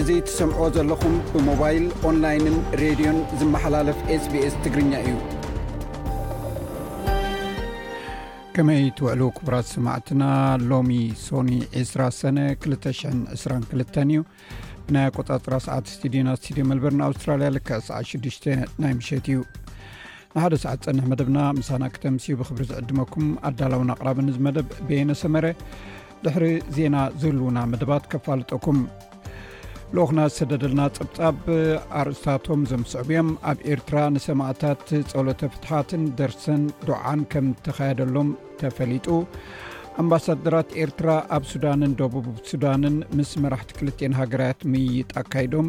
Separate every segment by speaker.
Speaker 1: እዚ ትሰምዕዎ ዘለኹም ብሞባይል ኦንላይንን ሬድዮን ዝመሓላለፍ ስbs ትግርኛ እዩ ከመይ ትውዕሉ ክቡራት ሰማዕትና ሎሚ ሶኒ ዕስራ ሰነ 222 እዩ ብናይ ኣቆፃፅራ ሰዓት ስቱድዮና ስቱድዮ መልበርን ኣውስትራልያ ልክዕ ሰዓት 6ዱሽ ናይ ምሸት እዩ ንሓደ ሰዓት ፀንሕ መደብና ምሳና ክተምስዩ ብክብሪ ዝዕድመኩም ኣዳላውን ኣቅራብን ዝመደብ ቤየነ ሰመረ ድሕሪ ዜና ዝህልውና መደባት ከፋልጠኩም ልኡክና ዝሰደደልና ጸብጻብ ኣርእስታቶም ዘምስዕብ እዮም ኣብ ኤርትራ ንሰማእታት ጸሎተ ፍትሓትን ደርሰን ዱዓን ከም ተኻየደሎም ተፈሊጡ ኣምባሳደራት ኤርትራ ኣብ ሱዳንን ደቡብ ሱዳንን ምስ መራሕቲ ክልትን ሃገራት ምይይጥ ኣካይዶም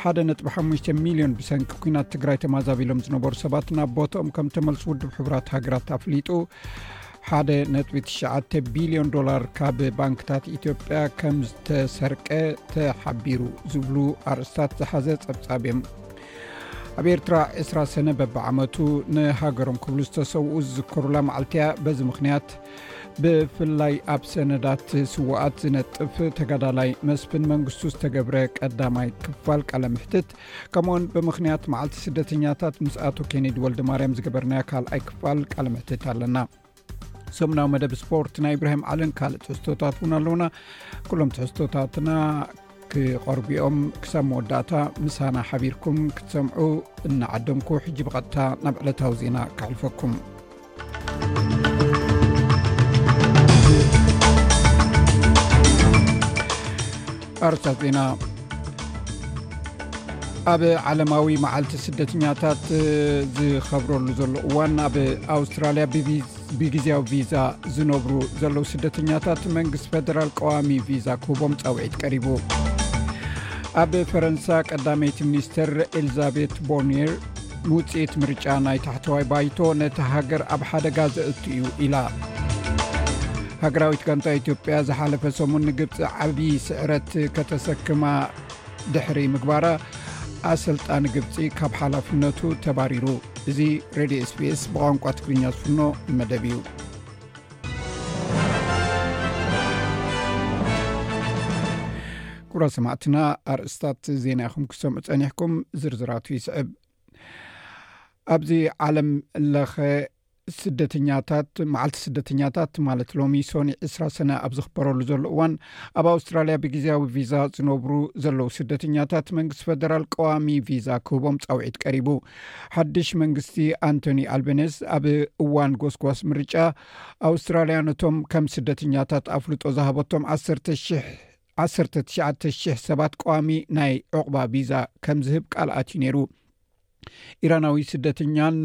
Speaker 1: ሓደ ነጥቢ ሓሽ ሚልዮን ብሰንኪ ኩናት ትግራይ ተማዛቢሎም ዝነበሩ ሰባት ናብ ቦትኦም ከም ተመልሱ ውድብ ሕቡራት ሃገራት ኣፍሊጡ 1.9 ቢልዮን ዶላር ካብ ባንክታት ኢትዮጵያ ከም ዝተሰርቀ ተሓቢሩ ዝብሉ ኣርእስታት ዝሓዘ ጸብጻብ እዮም ኣብ ኤርትራ ዕስራ ሰነ በብዓመቱ ንሃገሮም ክብሉ ዝተሰብኡ ዝዝከሩላ መዓልቲ እያ በዚ ምኽንያት ብፍላይ ኣብ ሰነዳት ስዋኣት ዝነጥፍ ተጋዳላይ መስፍን መንግስቱ ዝተገብረ ቀዳማይ ክፋል ቃለምሕትት ከምኡውን ብምኽንያት መዓልቲ ስደተኛታት ምስ ኣቶ ኬነዲ ወልደማርያም ዝገበርናዮ ካልኣይ ክፋል ቃል ምሕትት ኣለና ሰሙናዊ መደብ ስፖርት ናይ እብራሂም ዓልን ካልእ ትሕዝቶታት እውን ኣለውና ኩሎም ትሕዝቶታትና ክቐርቢኦም ክሳብ መወዳእታ ምሳና ሓቢርኩም ክትሰምዑ እናዓደምኩ ሕጂ ብቐጥታ ናብ ዕለታዊ ዜና ክሕልፈኩም ኣርታ ዜና ኣብ ዓለማዊ መዓልቲ ስደተኛታት ዝኸብረሉ ዘሎ እዋን ኣብ ኣውስትራልያ ብግዜያዊ ቪዛ ዝነብሩ ዘለዉ ስደተኛታት መንግስቲ ፈደራል ቀዋሚ ቪዛ ክህቦም ፃውዒት ቀሪቡ ኣብ ፈረንሳ ቀዳመይቲ ሚኒስተር ኤልዛቤት ቦኒር ንውፅኢት ምርጫ ናይ ታሕተዋይ ባይቶ ነቲ ሃገር ኣብ ሓደጋ ዘእቱ እዩ ኢላ ሃገራዊት ጋንታ ኢትዮጵያ ዝሓለፈ ሰሙን ንግብፂ ዓብዪ ስዕረት ከተሰክማ ድሕሪ ምግባራ ኣሰልጣኒ ግብፂ ካብ ሓላፍነቱ ተባሪሩ እዚ ሬድዮ ስፔስ ብቋንቋ ትግርኛ ዝፍኖ መደብ እዩ ኩብራ ሰማዕትና ኣርእስታት ዜና ኢኹም ክሰምዑ ፀኒሕኩም ዝርዝራቱ ይስዕብ ኣብዚ ዓለም ለኸ ስደተኛታት መዓልቲ ስደተኛታት ማለት ሎሚ ሶኒ ዕስራ ሰነ ኣብ ዝኽበረሉ ዘሎ እዋን ኣብ ኣውስትራልያ ብግዜያዊ ቪዛ ዝነብሩ ዘለው ስደተኛታት መንግስቲ ፈደራል ቀዋሚ ቪዛ ክህቦም ፃውዒት ቀሪቡ ሓድሽ መንግስቲ ኣንቶኒ ኣልበነስ ኣብ እዋን ጎስጓስ ምርጫ ኣውስትራልያ ነቶም ከም ስደተኛታት ኣፍልጦ ዝሃበቶም 19000 ሰባት ቀዋሚ ናይ ዕቑባ ቪዛ ከም ዝህብ ቃልኣት እዩ ነይሩ ኢራናዊ ስደተኛን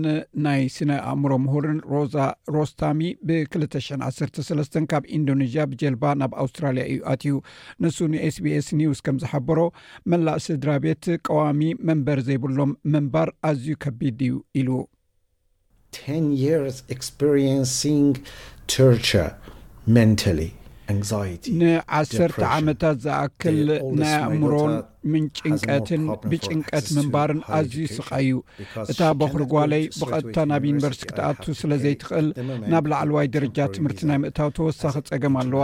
Speaker 1: ናይ ስነ ኣእምሮ ምሁርን ሮዛ ሮስታሚ ብ213 ካብ ኢንዶነዥያ ብጀልባ ናብ ኣውስትራልያ እዩ ኣትዩ ንሱ ንስቢስ ኒውስ ከም ዝሓበሮ መላእ ስድራ ቤት ቀዋሚ መንበሪ ዘይብሎም ምንባር ኣዝዩ ከቢድ እዩ ኢሉ።
Speaker 2: Ten years experiencing torture mentally, anxiety,
Speaker 1: ንዓሰርተ depression. ዓመታት ዝኣክል ናይ ኣእምሮን ምንጭንቀትን ብጭንቀት ምንባርን ኣዝዩ ስቓይ እዩ። እታ በዅሪ ጓለይ ብቐጥታ ናብ ዩኒቨርሲቲ ክትኣቱ ስለ ዘይትኽእል ናብ ላዕለዋይ ደረጃ ትምህርቲ ናይ ምእታው ተወሳኺ ጸገም ኣለዋ።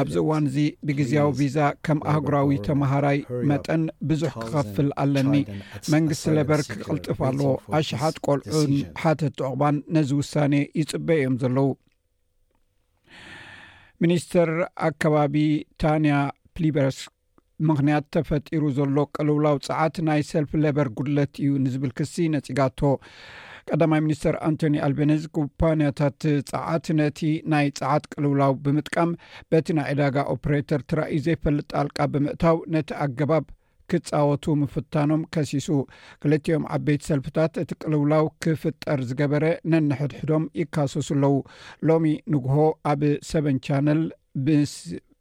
Speaker 1: ኣብዚ እዋን እዚ ብግዜያዊ ቪዛ ከም ኣህጉራዊ ተመሃራይ መጠን ብዙሕ ክኸፍል ኣለኒ። መንግስቲ ሌበር ክቕልጥፍ ኣለዎ። ኣሽሓት ቈልዑን ሓተቲ ዑቕባን ነዚ ውሳኔ ይጽበዩ እዮም ዘለዉ። ሚኒስተር ኣከባቢ ታንያ ፕሊበርስ ምኽንያት ተፈጢሩ ዘሎ ቅልውላው ፀዓት ናይ ሰልፊ ሌበር ጉድለት እዩ ንዝብል ክሲ ነፂጋቶ ቀዳማይ ሚኒስተር ኣንቶኒ ኣልቤነዝ ኩባንያታት ፀዓት ነቲ ናይ ፀዓት ቅልውላው ብምጥቃም በቲ ናይ ዕዳጋ ኦፕሬተር ትራእዩ ዘይፈልጥ ጣልቃ ብምእታው ነቲ ኣገባብ ክፃወቱ ምፍታኖም ከሲሱ ክልቲኦም ዓበይቲ ሰልፍታት እቲ ቅልውላው ክፍጠር ዝገበረ ነንሕድሕዶም ይካሰሱ ኣለዉ ሎሚ ንግሆ ኣብ ሰቨን ቻነል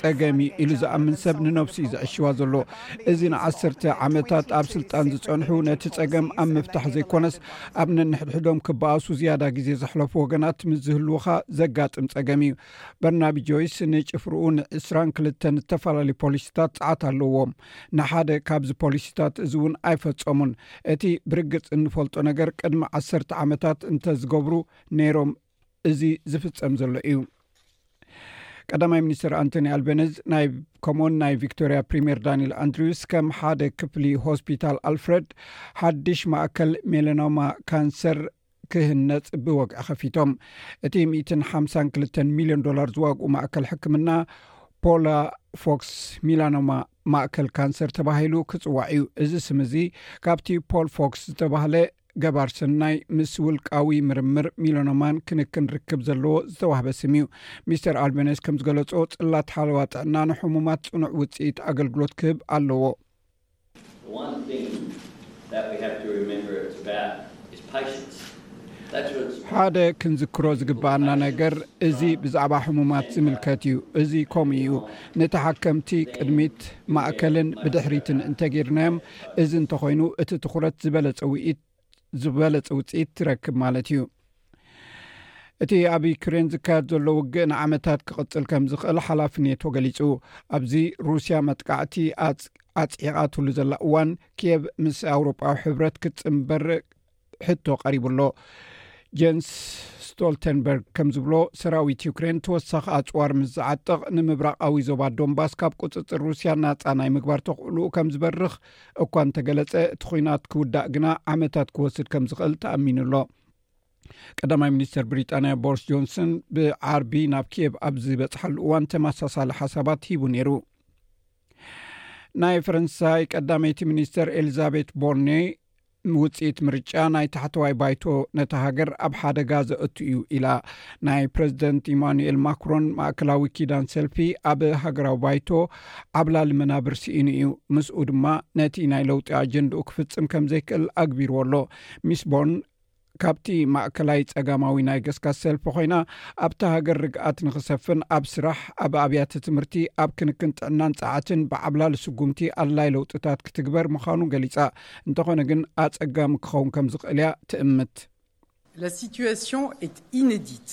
Speaker 1: ጸገም እዩ ኢሉ ዝኣምን ሰብ ንነብሱ እዩ ዘዕሽዋ ዘሎ። እዚ ንዓሰርተ ዓመታት ኣብ ስልጣን ዝጸንሑ ነቲ ጸገም ኣብ ምፍታሕ ዘይኮነስ ኣብ ነንሕድሕዶም ክበኣሱ ዝያዳ ግዜ ዘሕለፉ ወገናት ምስ ዝህልዉኻ ዘጋጥም ጸገም እዩ። በርናቢ ጆይስ ንጭፍርኡ ን ዕስራን ክልተን እተፈላለዩ ፖሊሲታት ጸዓት ኣለዎም። ንሓደ ካብዚ ፖሊሲታት እዚ እውን ኣይፈጸሙን። እቲ ብርግጽ እንፈልጦ ነገር ቅድሚ ዓሰርተ ዓመታት እንተዝገብሩ ነይሮም፣ እዚ ዝፍፀም ዘሎ እዩ ቀዳማይ ሚኒስትር ኣንቶኒ ኣልበነዝ ናይ ከምኡውን ናይ ቪክቶርያ ፕሪምየር ዳንኤል ኣንድሪውስ ከም ሓደ ክፍሊ ሆስፒታል ኣልፍረድ ሓድሽ ማእከል ሜለኖማ ካንሰር ክህነፅ ብወግዒ ከፊቶም እቲ ሚትን ሓምሳን ክልተን ሚልዮን ዶላር ዝዋግኡ ማእከል ሕክምና ፖላ ፎክስ ሚላኖማ ማእከል ካንሰር ተባሂሉ ክፅዋዕ እዩ እዚ ስም እዚ ካብቲ ፖል ፎክስ ዝተባህለ ገባር ሰናይ ምስ ውልቃዊ ምርምር ሚሎኖማን ክንክን ርክብ ዘለዎ ዝተዋህበ ስም እዩ ሚስተር ኣልበነስ ከም ዝገለጾ ጽላት ሓለዋ ጥዕና ንሕሙማት ጽኑዕ ውጽኢት ኣገልግሎት ክህብ ኣለዎ ሓደ ክንዝክሮ ዝግብኣና ነገር እዚ ብዛዕባ ሕሙማት ዝምልከት እዩ እዚ ከምኡ እዩ ንተሓከምቲ ቅድሚት ማእከልን ብድሕሪትን እንተጌርናዮም እዚ እንተኾይኑ እቲ ትኹረት ዝበለፀ ውኢት ዝበለፀ ውፅኢት ትረክብ ማለት እዩ እቲ ኣብ ዩክሬን ዝካየድ ዘሎ ውግእ ንዓመታት ክቕፅል ከም ዝኽእል ሓላፊ ኔቶ ገሊጹ ኣብዚ ሩስያ መጥቃዕቲ ኣፅዒቓትሉ ዘላ እዋን ክየብ ምስ ኣውሮጳዊ ሕብረት ክትፅምበር ሕቶ ቀሪቡ ኣሎ ጀንስ ስቶልተንበርግ ከም ዝብሎ ሰራዊት ዩክሬን ተወሳኺ ኣፅዋር ምስ ዝዓጥቕ ንምብራቃዊ ዞባ ዶንባስ ካብ ቁፅፅር ሩስያ ናፃ ናይ ምግባር ተኽእልኡ ከም ዝበርኽ እኳ እንተገለፀ እቲ ኩናት ክውዳእ ግና ዓመታት ክወስድ ከም ዝኽእል ተኣሚኑ ኣሎ ቀዳማይ ሚኒስትር ብሪጣንያ ቦርስ ጆንሰን ብዓርቢ ናብ ኪየብ ኣብ ዝበፅሓሉ እዋን ተመሳሳሊ ሓሳባት ሂቡ ነይሩ ናይ ፈረንሳይ ቀዳመይቲ ሚኒስትር ኤሊዛቤት ቦርኔ ውፅኢት ምርጫ ናይ ታሕተዋይ ባይቶ ነታ ሃገር ኣብ ሓደጋ ዘእቱ እዩ ኢላ ናይ ፕረዚደንት ኢማኑኤል ማክሮን ማእከላዊ ኪዳን ሰልፊ ኣብ ሃገራዊ ባይቶ ዓብላሊ መናብር ስኢኑ እዩ ምስኡ ድማ ነቲ ናይ ለውጢ ኣጀንድኡ ክፍፅም ከም ዘይክእል ኣግቢርዎ ኣሎ ሚስ ቦርን ካብቲ ማእከላይ ጸጋማዊ ናይ ገስጋስ ሰልፊ ኮይና ኣብታ ሃገር ርግኣት ንክሰፍን ኣብ ስራሕ ኣብ ኣብያተ ትምህርቲ ኣብ ክንክን ጥዕናን ጸዓትን ብዓብላሊ ስጉምቲ ኣድላይ ለውጥታት ክትግበር ምዃኑ ገሊጻ እንተኾነ ግን ኣጸጋሚ ክኸውን ከም ዝኽእል እያ ትእምት La situation est inédite.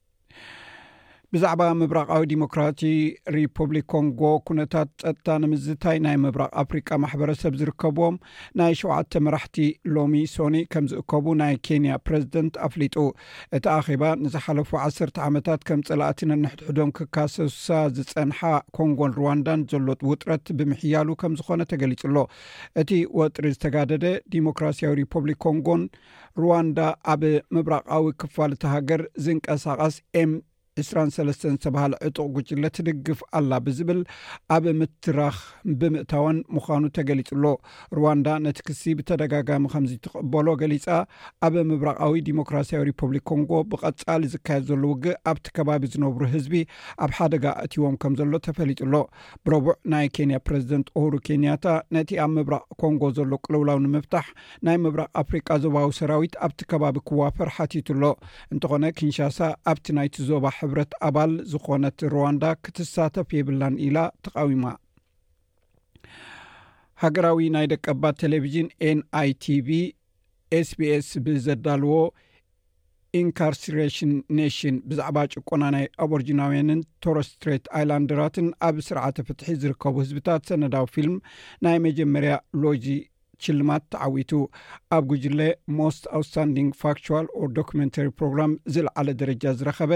Speaker 1: ብዛዕባ ምብራቃዊ ዲሞክራሲ ሪፑብሊክ ኮንጎ ኩነታት ፀጥታ ንምዝታይ ናይ ምብራቅ ኣፍሪቃ ማሕበረሰብ ዝርከብዎም ናይ ሸውዓተ መራሕቲ ሎሚ ሶኒ ከም ዝእከቡ ናይ ኬንያ ፕረዚደንት ኣፍሊጡ እቲ ኣኼባ ንዝሓለፉ ዓሰርተ ዓመታት ከም ፀላእቲ ነንሕድሕዶም ክካሰሳ ዝፀንሓ ኮንጎን ሩዋንዳን ዘሎ ውጥረት ብምሕያሉ ከም ዝኾነ ተገሊፁ ኣሎ እቲ ወጥሪ ዝተጋደደ ዲሞክራሲያዊ ሪፑብሊክ ኮንጎን ሩዋንዳ ኣብ ምብራቓዊ ክፋል እታ ሃገር ዝንቀሳቐስ ኤም ዕስራን ሰለስተን ዝተባሃለ ዕጡቕ ጉጅለ ትድግፍ ኣላ ብዝብል ኣብ ምትራኽ ብምእታወን ምዃኑ ተገሊጹ ኣሎ። ሩዋንዳ ነቲ ክሲ ብተደጋጋሚ ከምዚ ትቕበሎ ገሊጻ፣ ኣብ ምብራቓዊ ዲሞክራስያዊ ሪፐብሊክ ኮንጎ ብቐጻሊ ዝካየድ ዘሎ ውግእ ኣብቲ ከባቢ ዝነብሩ ህዝቢ ኣብ ሓደጋ ኣእትይዎም ከም ዘሎ ተፈሊጡ ኣሎ። ብረቡዕ ናይ ኬንያ ፕረዚደንት ኡሁሩ ኬንያታ ነቲ ኣብ ምብራቕ ኮንጎ ዘሎ ቅልውላው ንምፍታሕ ናይ ምብራቕ ኣፍሪቃ ዞባዊ ሰራዊት ኣብቲ ከባቢ ክዋፈር ሓቲቱ ኣሎ። እንተኾነ ኪንሻሳ ኣብቲ ናይቲ ዞባ ሕብረት ኣባል ዝኾነት ርዋንዳ ክትሳተፍ የብላን ኢላ ተቓዊማ። ሃገራዊ ናይ ደቀባት ቴሌቭዥን NITV ኤስቢኤስ ብዘዳልዎ ኢንካርሲሬሽን ኔሽን ብዛዕባ ጭቆና ናይ ኣቦርጂናውያንን ቶረስትሬት ኣይላንደራትን ኣብ ስርዓተ ፍትሒ ዝርከቡ ህዝብታት ሰነዳዊ ፊልም ናይ መጀመርያ ሎጂ ሽልማት ተዓዊቱ ኣብ ጉጅለ ሞስት ኣውትስታንዲንግ ፋክቸዋል ኦር ዶክመንተሪ ፕሮግራም ዝለዓለ ደረጃ ዝረኸበ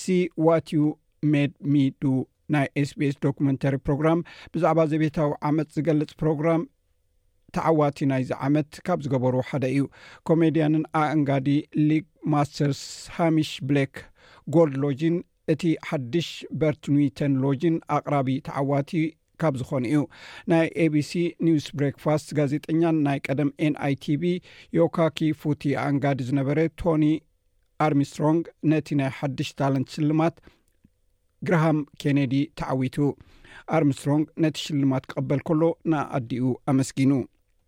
Speaker 1: ሲ ዋት ዩ ሜድ ሚ ዱ ናይ ኤስቢስ ዶክመንተሪ ፕሮግራም ብዛዕባ ዘቤታዊ ዓመፅ ዝገልፅ ፕሮግራም ተዓዋቲ ናይዚ ዓመት ካብ ዝገበሩ ሓደ እዩ ኮሜድያንን ኣእንጋዲ ሊግ ማስተርስ ሃሚሽ ብሌክ ጎልድ ሎጂን እቲ ሓድሽ በርት ኑይተን ሎጂን ኣቕራቢ ተዓዋቲ ካብ ዝኾኑ እዩ። ናይ ኤቢሲ ኒውስ ብሬክፋስት ጋዜጠኛን ናይ ቀደም ኤንኣይቲቪ ዮካኪ ፉቲ ኣኣንጋዲ ዝነበረ ቶኒ ኣርሚስትሮንግ ነቲ ናይ ሓድሽ ታለንት ሽልማት ግራሃም ኬነዲ ተዓዊቱ። ኣርምስትሮንግ ነቲ ሽልማት ክቐበል ከሎ ንኣኣዲኡ ኣመስጊኑ።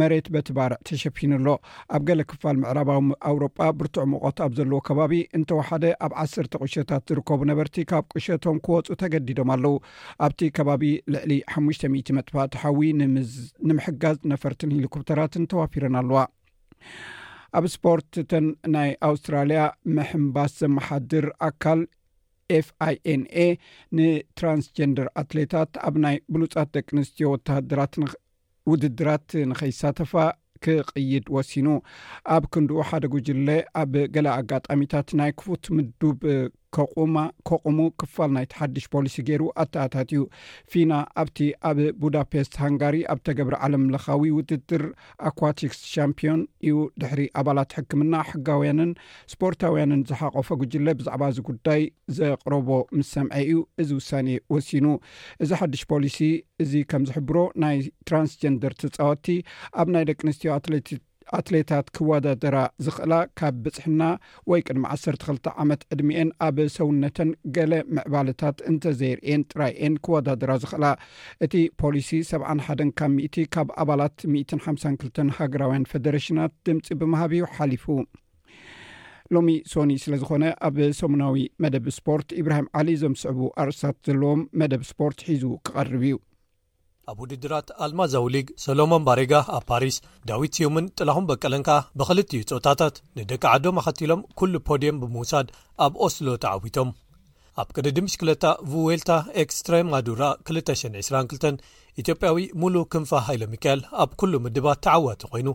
Speaker 1: መሬት በቲ ባርዕ ተሸፊኑ ኣሎ። ኣብ ገለ ክፋል ምዕራባዊ ኣውሮጳ ብርቱዕ ሙቐት ኣብ ዘለዎ ከባቢ፣ እንተወሓደ ኣብ ዓሰርተ ቁሸታት ዝርከቡ ነበርቲ ካብ ቁሸቶም ክወጹ ተገዲዶም ኣለዉ። ኣብቲ ከባቢ ልዕሊ ሓሙሽተ ሚእቲ መጥፋእቲ ሓዊ ንምሕጋዝ ነፈርትን ሂሊኮፕተራትን ተዋፊረን ኣለዋ። ኣብ ስፖርት እተን ናይ ኣውስትራልያ ምሕምባስ ዘመሓድር ኣካል ኤፍኣይኤንኤ ንትራንስጀንደር ኣትሌታት ኣብ ናይ ብሉፃት ደቂ ኣንስትዮ ወተሃደራት ውድድራት ንኸይሳተፋ ክቕይድ ወሲኑ ኣብ ክንድኡ ሓደ ጉጅለ ኣብ ገለ ኣጋጣሚታት ናይ ክፉት ምዱብ ከቑማ ከቑሙ ክፋል ናይቲ ሓድሽ ፖሊሲ ገይሩ ኣተኣታት እዩ ፊና ኣብቲ ኣብ ቡዳፔስት ሃንጋሪ ኣብ ተገብረ ዓለም ለኻዊ ውድድር ኣኳቲክስ ሻምፒዮን እዩ ድሕሪ ኣባላት ሕክምና ሕጋውያንን ስፖርታውያንን ዝሓቆፈ ጉጅለ ብዛዕባ እዚ ጉዳይ ዘቕረቦ ምስ ሰምዐ እዩ እዚ ውሳኔ ወሲኑ እዚ ሓድሽ ፖሊሲ እዚ ከም ዝሕብሮ ናይ ትራንስጀንደር ተፃወቲ ኣብ ናይ ደቂ ኣንስትዮ ኣትሌት ኣትሌታት ክወዳደራ ዝኽእላ ካብ ብፅሕና ወይ ቅድሚ 12 ዓመት ዕድሚኤን ኣብ ሰውነተን ገለ ምዕባለታት እንተዘይርእን ጥራይኤን ክወዳደራ ዝኽእላ እቲ ፖሊሲ 71 ካብ ሚእቲ ካብ ኣባላት 152 ሃገራውያን ፌደሬሽናት ድምፂ ብምሃብ እዩ ሓሊፉ ሎሚ ሶኒ ስለ ዝኾነ ኣብ ሰሙናዊ መደብ ስፖርት ኢብራሂም ዓሊ ዞም ስዕቡ ኣርስታት ዘለዎም መደብ ስፖርት ሒዙ ክቐርብ እዩ
Speaker 3: ኣብ ውድድራት ኣልማዛዊ ሊግ ሰሎሞን ባሬጋ ኣብ ፓሪስ ዳዊት ስዩምን ጥላኹም በቀለን ከኣ ብክልቲኡ ፆታታት ንደቂ ዓዶም ኣኸቲሎም ኩሉ ፖድየም ብምውሳድ ኣብ ኦስሎ ተዓዊቶም ኣብ ቅድድም ብሽክለታ ቭዌልታ ኤክስትሬማዱራ 222 ኢትዮጵያዊ ሙሉ ክንፈ ሃይለሚካኤል ኣብ ኩሉ ምድባት ተዓዋቲ ኮይኑ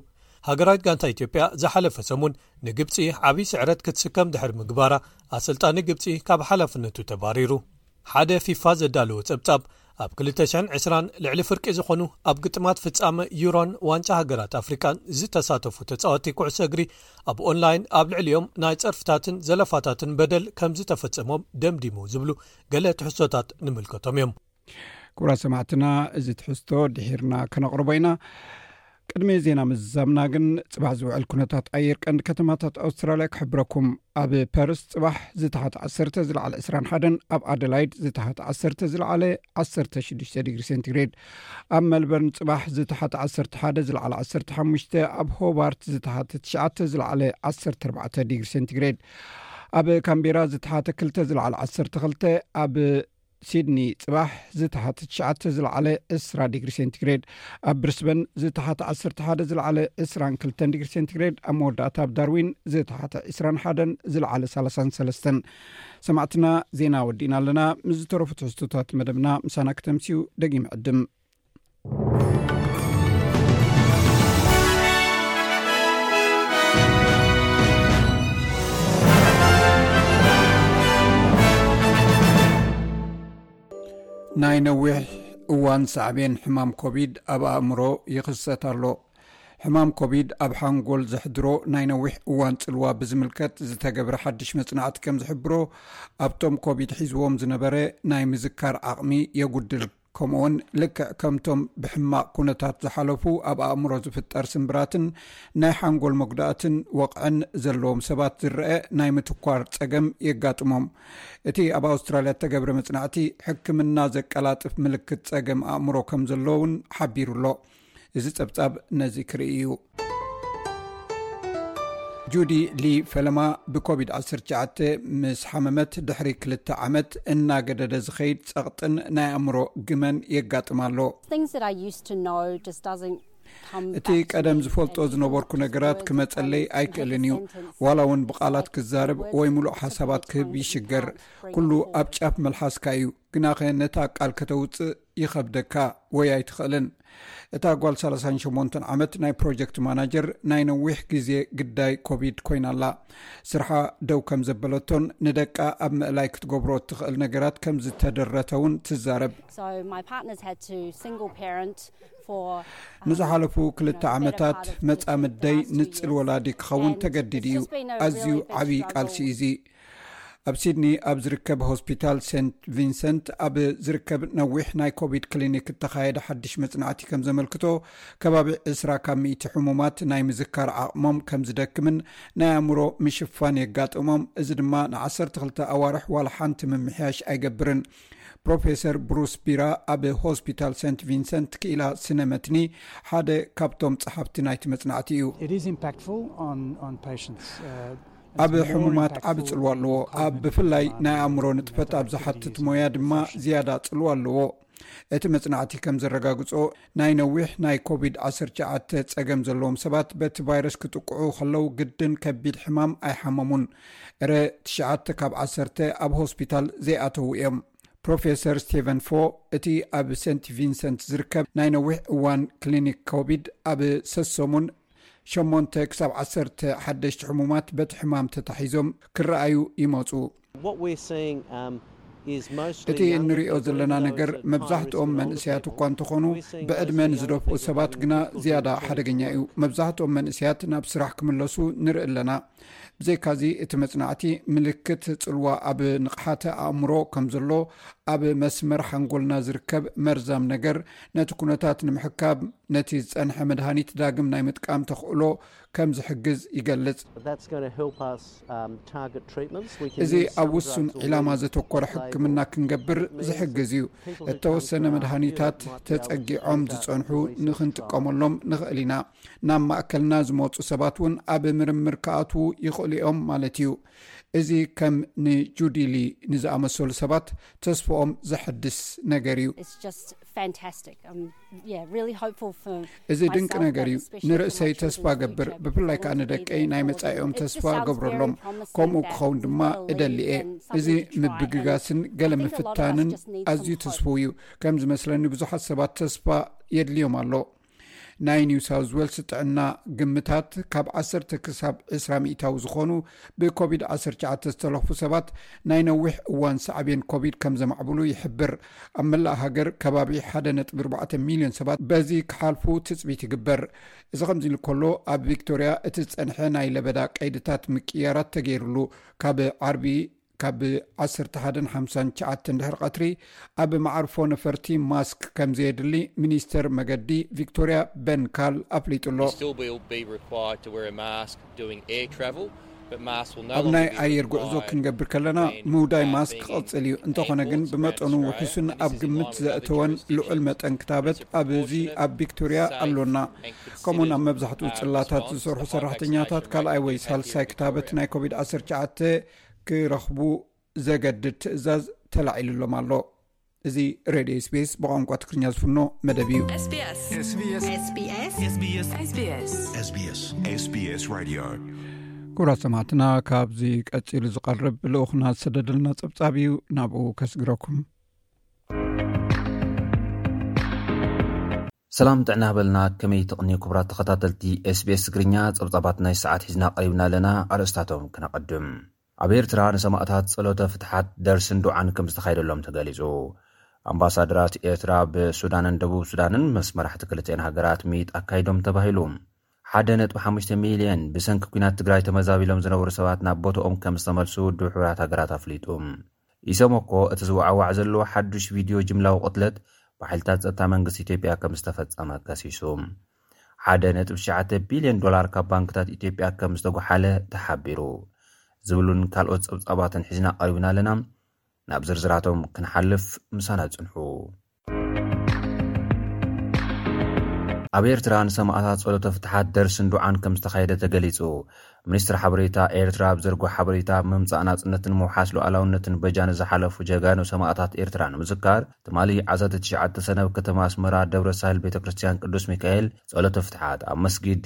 Speaker 3: ሃገራዊት ጋንታ ኢትዮጵያ ዝሓለፈ ሰሙን ንግብፂ ዓብዪ ስዕረት ክትስከም ድሕሪ ምግባራ ኣሰልጣኒ ግብፂ ካብ ሓላፍነቱ ተባሪሩ ሓደ ፊፋ ዘዳለዎ ፀብፃብ ኣብ ክልተ ሽሕን ዕስራን ልዕሊ ፍርቂ ዝኾኑ ኣብ ግጥማት ፍጻመ ዩሮን ዋንጫ ሃገራት ኣፍሪቃን ዝተሳተፉ ተጻወቲ ኩዕሶ እግሪ ኣብ ኦንላይን ኣብ ልዕሊኦም ናይ ጸርፍታትን ዘለፋታትን በደል ከም ዝተፈጸሞም ደምዲሙ ዝብሉ ገለ ትሕሶታት ንምልከቶም እዮም።
Speaker 1: ክቡራት ሰማዕትና እዚ ትሕዝቶ ድሒርና ከነቕርቦ ኢና። ቅድሚ ዜና ምዝዛምና ግን ጽባሕ ዝውዕል ኩነታት ኣየር ቀንዲ ከተማታት ኣውስትራልያ ክሕብረኩም ኣብ ፐርስ ጽባሕ ዝተሓት ዓሰርተ ዝለዓለ ዕስራን ሓደን ኣብ ኣደላይድ ዝተሓት ዓሰርተ ዝለዓለ ዓሰርተ ሽዱሽተ ዲግሪ ሴንቲግሬድ ኣብ መልበርን ጽባሕ ዝተሓት ዓሰርተ ሓደ ዝለዓለ ዓሰርተ ሓሙሽተ ኣብ ሆባርት ዝተሓት ትሽዓተ ዝለዓለ ዓሰርተ ኣርባዕተ ዲግሪ ሴንቲግሬድ ኣብ ካምቢራ ዝተሓተ ክልተ ዝለዓለ ዓሰርተ ክልተ ኣብ ሲድኒ ጽባሕ ዝተሓተ ትሽዓተ ዝለዓለ ዕስራ ዲግሪ ሴንቲግሬድ ኣብ ብሪስበን ዝተሓተ ዓሰርተ ሓደ ዝለዓለ ዕስራን ክልተን ዲግሪ ሴንቲግሬድ ኣብ መወዳእታ ኣብ ዳርዊን ዝተሓተ ዕስራን ሓደን ዝለዓለ ሳላሳን ሰለስተን ሰማዕትና ዜና ወዲእና ኣለና ምስ ዝተረፉ ትሕዝቶታት መደብና ምሳና ክተምስዩ ደጊም ዕድም ናይ ነዊሕ እዋን ሳዕቤን ሕማም ኮቪድ ኣብ ኣእምሮ ይኽሰት ኣሎ ሕማም ኮቪድ ኣብ ሓንጎል ዘሕድሮ ናይ ነዊሕ እዋን ፅልዋ ብዝምልከት ዝተገብረ ሓድሽ መፅናዕቲ ከም ዝሕብሮ ኣብቶም ኮቪድ ሒዝዎም ዝነበረ ናይ ምዝካር ዓቕሚ የጉድል ከምኡ ውን ልክዕ ከምቶም ብሕማቕ ኩነታት ዝሓለፉ ኣብ ኣእምሮ ዝፍጠር ስምብራትን ናይ ሓንጎል መጉዳእትን ወቕዕን ዘለዎም ሰባት ዝረአ ናይ ምትኳር ጸገም የጋጥሞም። እቲ ኣብ ኣውስትራልያ እተገብረ መጽናዕቲ ሕክምና ዘቀላጥፍ ምልክት ጸገም ኣእምሮ ከም ዘሎ ውን ሓቢሩ ኣሎ። እዚ ፀብፃብ ነዚ ክርኢ እዩ ጁዲ ሊ ፈለማ ብኮቪድ-19 ምስ ሓመመት ድሕሪ ክልተ ዓመት እናገደደ ዝኸይድ ፀቕጥን ናይ ኣእምሮ ግመን የጋጥም ኣሎ እቲ ቀደም ዝፈልጦ ዝነበርኩ ነገራት ክመፀለይ ኣይክእልን እዩ ዋላ እውን ብቓላት ክዛርብ ወይ ሙሉእ ሓሳባት ክህብ ይሽገር ኩሉ ኣብ ጫፍ መልሓስካ እዩ ግናኸ ነታ ቃል ከተውፅእ ይኸብደካ ወይ ኣይትኽእልን። እታ ጓል ሰላሳን ሸሞንተን ዓመት ናይ ፕሮጀክት ማናጀር ናይ ነዊሕ ግዜ ግዳይ ኮቪድ ኮይና ኣላ። ስርሓ ደው ከም ዘበለቶን ንደቃ ኣብ ምእላይ ክትገብሮ እትኽእል ነገራት ከም ዝተደረተ እውን ትዛረብ። ንዝሓለፉ ክልተ ዓመታት መጻምደይ ንጽል ወላዲ ክኸውን ተገዲዱ እዩ። ኣዝዩ ዓብዪ ቃልሲ እዩ እዚ። ኣብ ሲድኒ ኣብ ዝርከብ ሆስፒታል ሴንት ቪንሰንት ኣብ ዝርከብ ነዊሕ ናይ ኮቪድ ክሊኒክ እተኻየደ ሓድሽ መፅናዕቲ ከም ዘመልክቶ ከባቢ ዕስራ ካብ ሚእቲ ሕሙማት ናይ ምዝካር ዓቕሞም ከም ዝደክምን ናይ ኣእምሮ ምሽፋን የጋጥሞም እዚ ድማ ንዓሰርተ ክልተ ኣዋርሕ ዋላ ሓንቲ ምምሕያሽ ኣይገብርን ፕሮፌሰር ብሩስ ቢራ ኣብ ሆስፒታል ሰንት ቪንሰንት ክኢላ ስነ መትኒ ሓደ ካብቶም ፀሓፍቲ ናይቲ መፅናዕቲ እዩ uh, ኣብ ሕሙማት ዓቢ ጽልዋ ኣለዎ። ኣብ ብፍላይ ናይ ኣእምሮ ንጥፈት ኣብ ዝሓትት ሞያ ድማ ዝያዳ ጽልዋ ኣለዎ። እቲ መጽናዕቲ ከም ዘረጋግጾ ናይ ነዊሕ ናይ ኮቪድ-19 ጸገም ዘለዎም ሰባት በቲ ቫይረስ ክጥቅዑ ከለዉ ግድን ከቢድ ሕማም ኣይሓመሙን እረ ትሽዓተ ካብ ዓሰርተ ኣብ ሆስፒታል ዘይኣተዉ እዮም ፕሮፌሰር ስቴቨን ፎ እቲ ኣብ ሰንት ቪንሰንት ዝርከብ ናይ ነዊሕ እዋን ክሊኒክ ኮቪድ ኣብ ሰሰሙን ሸሞንተ ክሳብ ዓሰርተ ሓደሽቲ ሕሙማት በቲ ሕማም ተታሒዞም ክረኣዩ
Speaker 4: ይመጹ።
Speaker 1: እቲ እንርእዮ ዘለና ነገር መብዛሕትኦም መንእሰያት እኳ እንተኾኑ፣ ብዕድመ ንዝደፍኡ ሰባት ግና ዝያዳ ሓደገኛ እዩ። መብዛሕትኦም መንእሰያት ናብ ስራሕ ክምለሱ ንርኢ ኣለና። ብዘይካዚ እቲ መጽናዕቲ ምልክት ጽልዋ ኣብ ንቕሓተ ኣእምሮ ከም ዘሎ ኣብ መስመር ሓንጎልና ዝርከብ መርዛም ነገር ነቲ ኩነታት ንምሕካብ ነቲ ዝጸንሐ መድሃኒት ዳግም ናይ ምጥቃም ተኽእሎ ከም ዝሕግዝ ይገልጽ።
Speaker 4: um,
Speaker 1: እዚ ኣብ ውሱን ዒላማ ዘተኮረ ሕክምና ክንገብር ዝሕግዝ እዩ። እተወሰነ መድሃኒታት ተጸጊዖም ዝጸንሑ ንክንጥቀመሎም ንኽእል ኢና። ናብ ማእከልና ዝመጹ ሰባት እውን ኣብ ምርምር ክኣትዉ ይኽእሉ እዮም ማለት እዩ። እዚ ከም ንጁዲ ሊ ንዝኣመሰሉ ሰባት ተስፍኦም ዘሐድስ ነገር እዩ። እዚ ድንቂ ነገር እዩ። ንርእሰይ ተስፋ እገብር፣ ብፍላይ ከኣ ንደቀይ ናይ መጻኢኦም ተስፋ እገብረሎም፣ ከምኡ ክኸውን ድማ እደሊ እየ። እዚ ምብግጋስን ገለ ምፍታንን ኣዝዩ ትስፉው እዩ። ከም ዝመስለኒ ብዙሓት ሰባት ተስፋ የድልዮም ኣሎ። ናይ ኒው ሳውዝ ዌልስ ጥዕና ግምታት ካብ ዓሰርተ ክሳብ ዕስራ ሚእታዊ ዝኾኑ ብኮቪድ ዓሰርተ ሸዓተ ዝተለኽፉ ሰባት ናይ ነዊሕ እዋን ሳዕቤን ኮቪድ ከም ዘማዕብሉ ይሕብር ኣብ መላእ ሃገር ከባቢ ሓደ ነጥቢ ኣርባዕተ ሚልዮን ሰባት በዚ ክሓልፉ ትፅቢት ይግበር እዚ ከምዚ ኢሉ ከሎ ኣብ ቪክቶርያ እቲ ዝፀንሐ ናይ ለበዳ ቀይድታት ምቅያራት ተገይሩሉ ካብ ዓርቢ ካብ ዓሰርተ ሓደን ሓምሳን ትሽዓተን ድሕሪ ቀትሪ ኣብ መዓርፎ ነፈርቲ ማስክ ከም ዘየድሊ ሚኒስተር መገዲ ቪክቶርያ በን ካል ኣፍሊጡ ኣሎ። ኣብ ናይ ኣየር ጉዕዞ ክንገብር ከለና ምውዳይ ማስክ ክቕፅል እዩ፣ እንተኾነ ግን ብመጠኑ ውሑስን ኣብ ግምት ዘእተወን ልዑል መጠን ክታበት ኣብ እዚ ኣብ ቪክቶርያ ኣሎና። ከምኡውን ኣብ መብዛሕትኡ ጽላታት ዝሰርሑ ሰራሕተኛታት ካልኣይ ወይ ሳልሳይ ክታበት ናይ ኮቪድ ዓሰርተ ትሽዓተ ክረኽቡ ዘገድድ ትእዛዝ ተላዒሉሎም ኣሎ። እዚ ሬድዮ ስቤስ ብቋንቋ ትግርኛ ዝፍኖ መደብ እዩ። ክብራት ሰማዕትና ካብዚ ቀፂሉ ዝቐርብ ልኡኹና ዝሰደደልና ፀብፃብ እዩ ናብኡ ከስግረኩም።
Speaker 5: ሰላም ጥዕና ይሃበልና ከመይ ትቅንዩ ክቡራት ተኸታተልቲ SBS ትግርኛ ጸብጻባት ናይ ሰዓት ሒዝና ቀሪብና ኣለና ኣርእስታቶም ክነቐድም ኣብ ኤርትራ ንሰማእታት ጸሎተ ፍትሓት ደርስን ዱዓን ከም ዝተኻየደሎም ተገሊጹ ኣምባሳደራት ኤርትራ ብሱዳንን ደቡብ ሱዳንን ምስ መራሕቲ ክልትኤን ሃገራት ምይይጥ ኣካይዶም ተባሂሉ ሓደ ነጥቢ ሓሙሽተ ሚልየን ብሰንኪ ኲናት ትግራይ ተመዛቢሎም ዝነበሩ ሰባት ናብ ቦትኦም ከም ዝተመልሱ ውድብ ሕቡራት ሃገራት ኣፍሊጡ። ኢሰመኮ፣ እቲ ዝወዓዋዕ ዘሎ ሓዱሽ ቪድዮ ጅምላዊ ቅትለት ብሓይልታት ጸጥታ መንግስቲ ኢትዮጵያ ከም ዝተፈጸመ ከሲሱ። ሓደ ነጥቢ ትሽዓተ ቢልየን ዶላር ካብ ባንክታት ኢትዮጵያ ከም ዝተጎሓለ ተሓቢሩ። ዝብሉን ካልኦት ጸብጻባትን ሒዝና ቀሪብና ኣለና። ናብ ዝርዝራቶም ክንሓልፍ ምሳና ጽንሑ። ኣብ ኤርትራ ንሰማእታት ጸሎተ ፍትሓት ደርስን ዱዓን ከም ዝተኻየደ ተገሊጹ። ሚኒስትሪ ሓበሬታ ኤርትራ ኣብ ዘርጎ ሓበሬታ፣ ኣብ ምምጻእ ናጽነት ንምውሓስ ሉኣላውነትን በጃ ንዝሓለፉ ጀጋኑ ሰማእታት ኤርትራ ንምዝካር ትማሊ ዓሰርተ ትሽዓተ ሰነ ኣብ ከተማ ኣስመራ ደብረ ሳህል ቤተ ክርስትያን ቅዱስ ሚካኤል ጸሎተ ፍትሓት ኣብ መስጊድ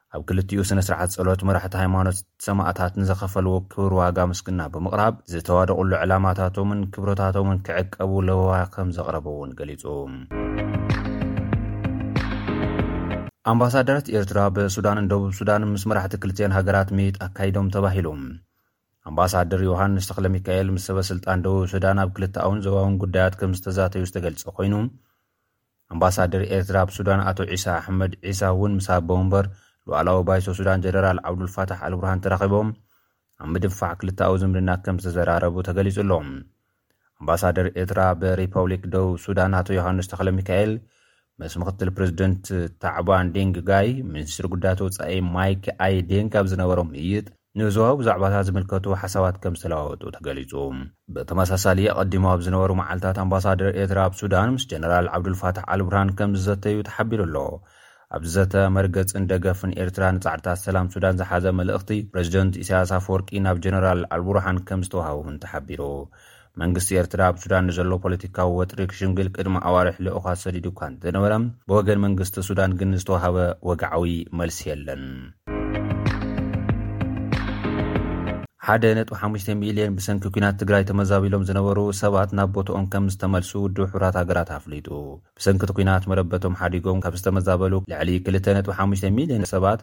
Speaker 5: ኣብ ክልቲኡ ስነ ስርዓት ጸሎት መራሕቲ ሃይማኖት ሰማእታት ንዘኸፈልዎ ክብር ዋጋ ምስግና ብምቕራብ ዝተዋደቑሉ ዕላማታቶምን ክብርታቶምን ክዕቀቡ ለበዋ ከም ዘቕረበ እውን ገሊጹ። ኣምባሳደራት ኤርትራ ብሱዳንን ደቡብ ሱዳንን ምስ መራሕቲ ክልቲኤን ሃገራት ምይይጥ ኣካይዶም ተባሂሉ። ኣምባሳደር ዮሃንስ ተኽለ ሚካኤል ምስ ሰበ ስልጣን ደቡብ ሱዳን ኣብ ክልተኣውን ዞባውን ጉዳያት ከም ዝተዛተዩ ዝተገልጸ ኮይኑ ኣምባሳደር ኤርትራ ኣብ ሱዳን ኣቶ ዒሳ ኣሕመድ ዒሳ እውን ምስ ኣቦ ወንበር ሉኣላዊ ባይቶ ሱዳን ጀነራል ዓብዱልፋታሕ ኣልቡርሃን ተራኺቦም ኣብ ምድንፋዕ ክልተኣዊ ዝምድና ከምዝተዘራረቡ ተገሊጹ ኣሎ። ኣምባሳደር ኤርትራ ኣብ ሪፐብሊክ ደቡብ ሱዳን ኣቶ ዮሃንስ ተኽለሚካኤል ምስ ምክትል ፕረዚደንት ታዕባን ዴንግ ጋይ፣ ሚኒስትሪ ጉዳያት ወጻኢ ማይክ ኣይ ዴንግ ኣብ ዝነበሮም ምይይጥ፣ ንዞባዊ ብዛዕባታት ዝምልከቱ ሓሳባት ከም ዝተለዋወጡ ተገሊጹ። ብተመሳሳሊ ኣቐዲሙ ኣብ ዝነበሩ መዓልታት ኣምባሳደር ኤርትራ ኣብ ሱዳን ምስ ጀነራል ዓብዱልፋታሕ ኣልቡርሃን ከም ዝዘተዩ ተሓቢሩ ኣሎ። ኣብዚ ዘተ መርገጽን ደገፍን ኤርትራ ንጻዕርታት ሰላም ሱዳን ዝሓዘ መልእኽቲ ፕረዚደንት ኢሳያስ ኣፈወርቂ ናብ ጀነራል ኣልቡርሃን ከም ዝተወሃቦምን ተሓቢሩ። መንግስቲ ኤርትራ ኣብ ሱዳን ንዘሎ ፖለቲካዊ ወጥሪ ክሽምግል ቅድሚ ኣዋርሕ ልኡኻት ሰዲዱ እኳ እንተነበረ፣ ብወገን መንግስቲ ሱዳን ግን ዝተዋህበ ወግዓዊ መልሲ የለን። ሓደ ነጥቢ ሓሙሽተ ሚልዮን ብሰንኪ ኲናት ትግራይ ተመዛቢሎም ዝነበሩ ሰባት ናብ ቦትኦም ከም ዝተመልሱ ውድብ ሕቡራት ሃገራት ኣፍሊጡ። ብሰንኪ እቲ ኲናት መረበቶም ሓዲጎም ካብ ዝተመዛበሉ ልዕሊ ክልተ ነጥቢ ሓሙሽተ ሚልዮን ሰባት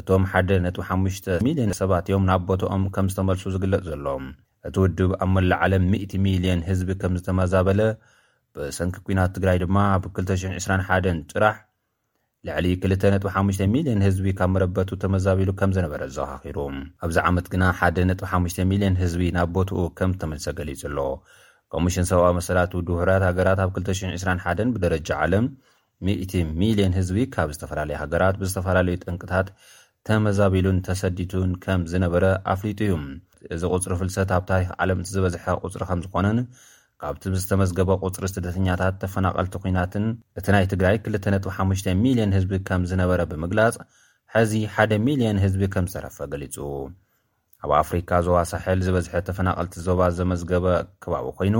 Speaker 5: እቶም ሓደ ነጥቢ ሓሙሽተ ሚልዮን ሰባት እዮም ናብ ቦትኦም ከም ዝተመልሱ ዝግለጽ ዘሎ። እቲ ውድብ ኣብ መላእ ዓለም ሚእቲ ሚልየን ህዝቢ ከም ዝተመዛበለ፣ ብሰንኪ ኲናት ትግራይ ድማ ኣብ ክልተ ሽሕን ዕስራን ሓደን ጥራሕ ልዕሊ ክልተ ነጥቢ ሓሙሽተ ሚልየን ህዝቢ ካብ መረበቱ ተመዛቢሉ ከም ዝነበረ ኣዘኻኺሩ። ኣብዚ ዓመት ግና ሓደ ነጥቢ ሓሙሽተ ሚልየን ህዝቢ ናብ ቦትኡ ከም ዝተመልሰ ገሊጹ ኣሎ። ኮሚሽን ሰብኣዊ መሰላት ውድብ ሕቡራት ሃገራት ኣብ ክልተ ሽሕን ዕስራን ሓደን ብደረጃ ዓለም ሚእቲ ሚልዮን ህዝቢ ካብ ዝተፈላለያ ሃገራት ብዝተፈላለዩ ጠንቅታት ተመዛቢሉን ተሰዲቱን ከም ዝነበረ ኣፍሊጡ እዩ። እዚ ቁጽሪ ፍልሰት ኣብ ታሪኽ ዓለም እቲ ዝበዝሐ ቁጽሪ ከም ዝኾነን ካብቲ ብዝተመዝገበ ቁጽሪ ስደተኛታት ተፈናቐልቲ ኩናትን እቲ ናይ ትግራይ ክልተ ነጥቢ ሓሙሽተ ሚልዮን ህዝቢ ከም ዝነበረ ብምግላጽ ሐዚ ሓደ ሚልዮን ህዝቢ ከም ዝተረፈ ገሊጹ። ኣብ ኣፍሪካ ዞባ ሳሕል ዝበዝሐ ተፈናቐልቲ ዞባ ዘመዝገበ ከባቢ ኮይኑ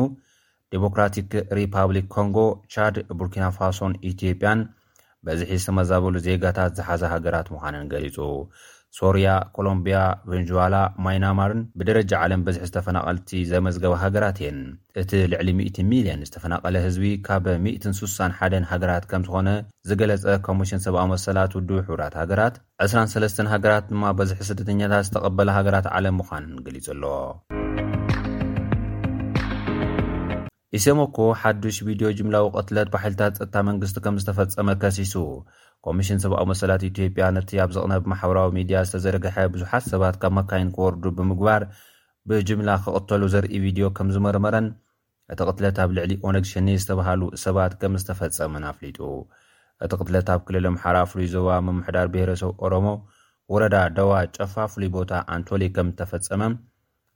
Speaker 5: ዴሞክራቲክ ሪፓብሊክ ኮንጎ፣ ቻድ፣ ቡርኪናፋሶን ኢትዮጵያን በዝሒ ዝተመዛበሉ ዜጋታት ዝሓዛ ሃገራት ምዃነን ገሊፁ። ሶርያ፣ ኮሎምቢያ፣ ቬንዙዋላ፣ ማይናማርን ብደረጃ ዓለም በዝሒ ዝተፈናቐልቲ ዘመዝገባ ሃገራት እየን። እቲ ልዕሊ ሚእቲ ሚልየን ዝተፈናቐለ ህዝቢ ካብ ሚእትን ሱሳን ሓደን ሃገራት ከምዝኾነ ዝገለፀ ኮሚሽን ሰብኣዊ መሰላት ውድብ ሕቡራት ሃገራት፣ ዕስራን ሰለስተን ሃገራት ድማ በዝሒ ስደተኛታት ዝተቐበለ ሃገራት ዓለም ምዃንን ገሊጹ ኣሎ። ኢሰመኮ ሓዱሽ ቪድዮ ጅምላዊ ቅትለት ብሓይልታት ጸጥታ መንግስቲ ከም ዝተፈጸመ ከሲሱ። ኮሚሽን ሰብኣዊ መሰላት ኢትዮጵያ ነቲ ኣብ ዝቕነብ ማሕበራዊ ሚድያ ዝተዘርግሐ ብዙሓት ሰባት ካብ መካይን ክወርዱ ብምግባር ብጅምላ ክቕተሉ ዘርኢ ቪድዮ ከም ዝመርመረን እቲ ቕትለት ኣብ ልዕሊ ኦነግ ሸኔ ዝተብሃሉ ሰባት ከም ዝተፈፀመን ኣፍሊጡ። እቲ ቕትለት ኣብ ክልል ኣምሓራ ፍሉይ ዞባ ምምሕዳር ብሄረሰብ ኦሮሞ ወረዳ ዳዋ ጨፋ ፍሉይ ቦታ ኣንቶሌ ከም እተፈፀመ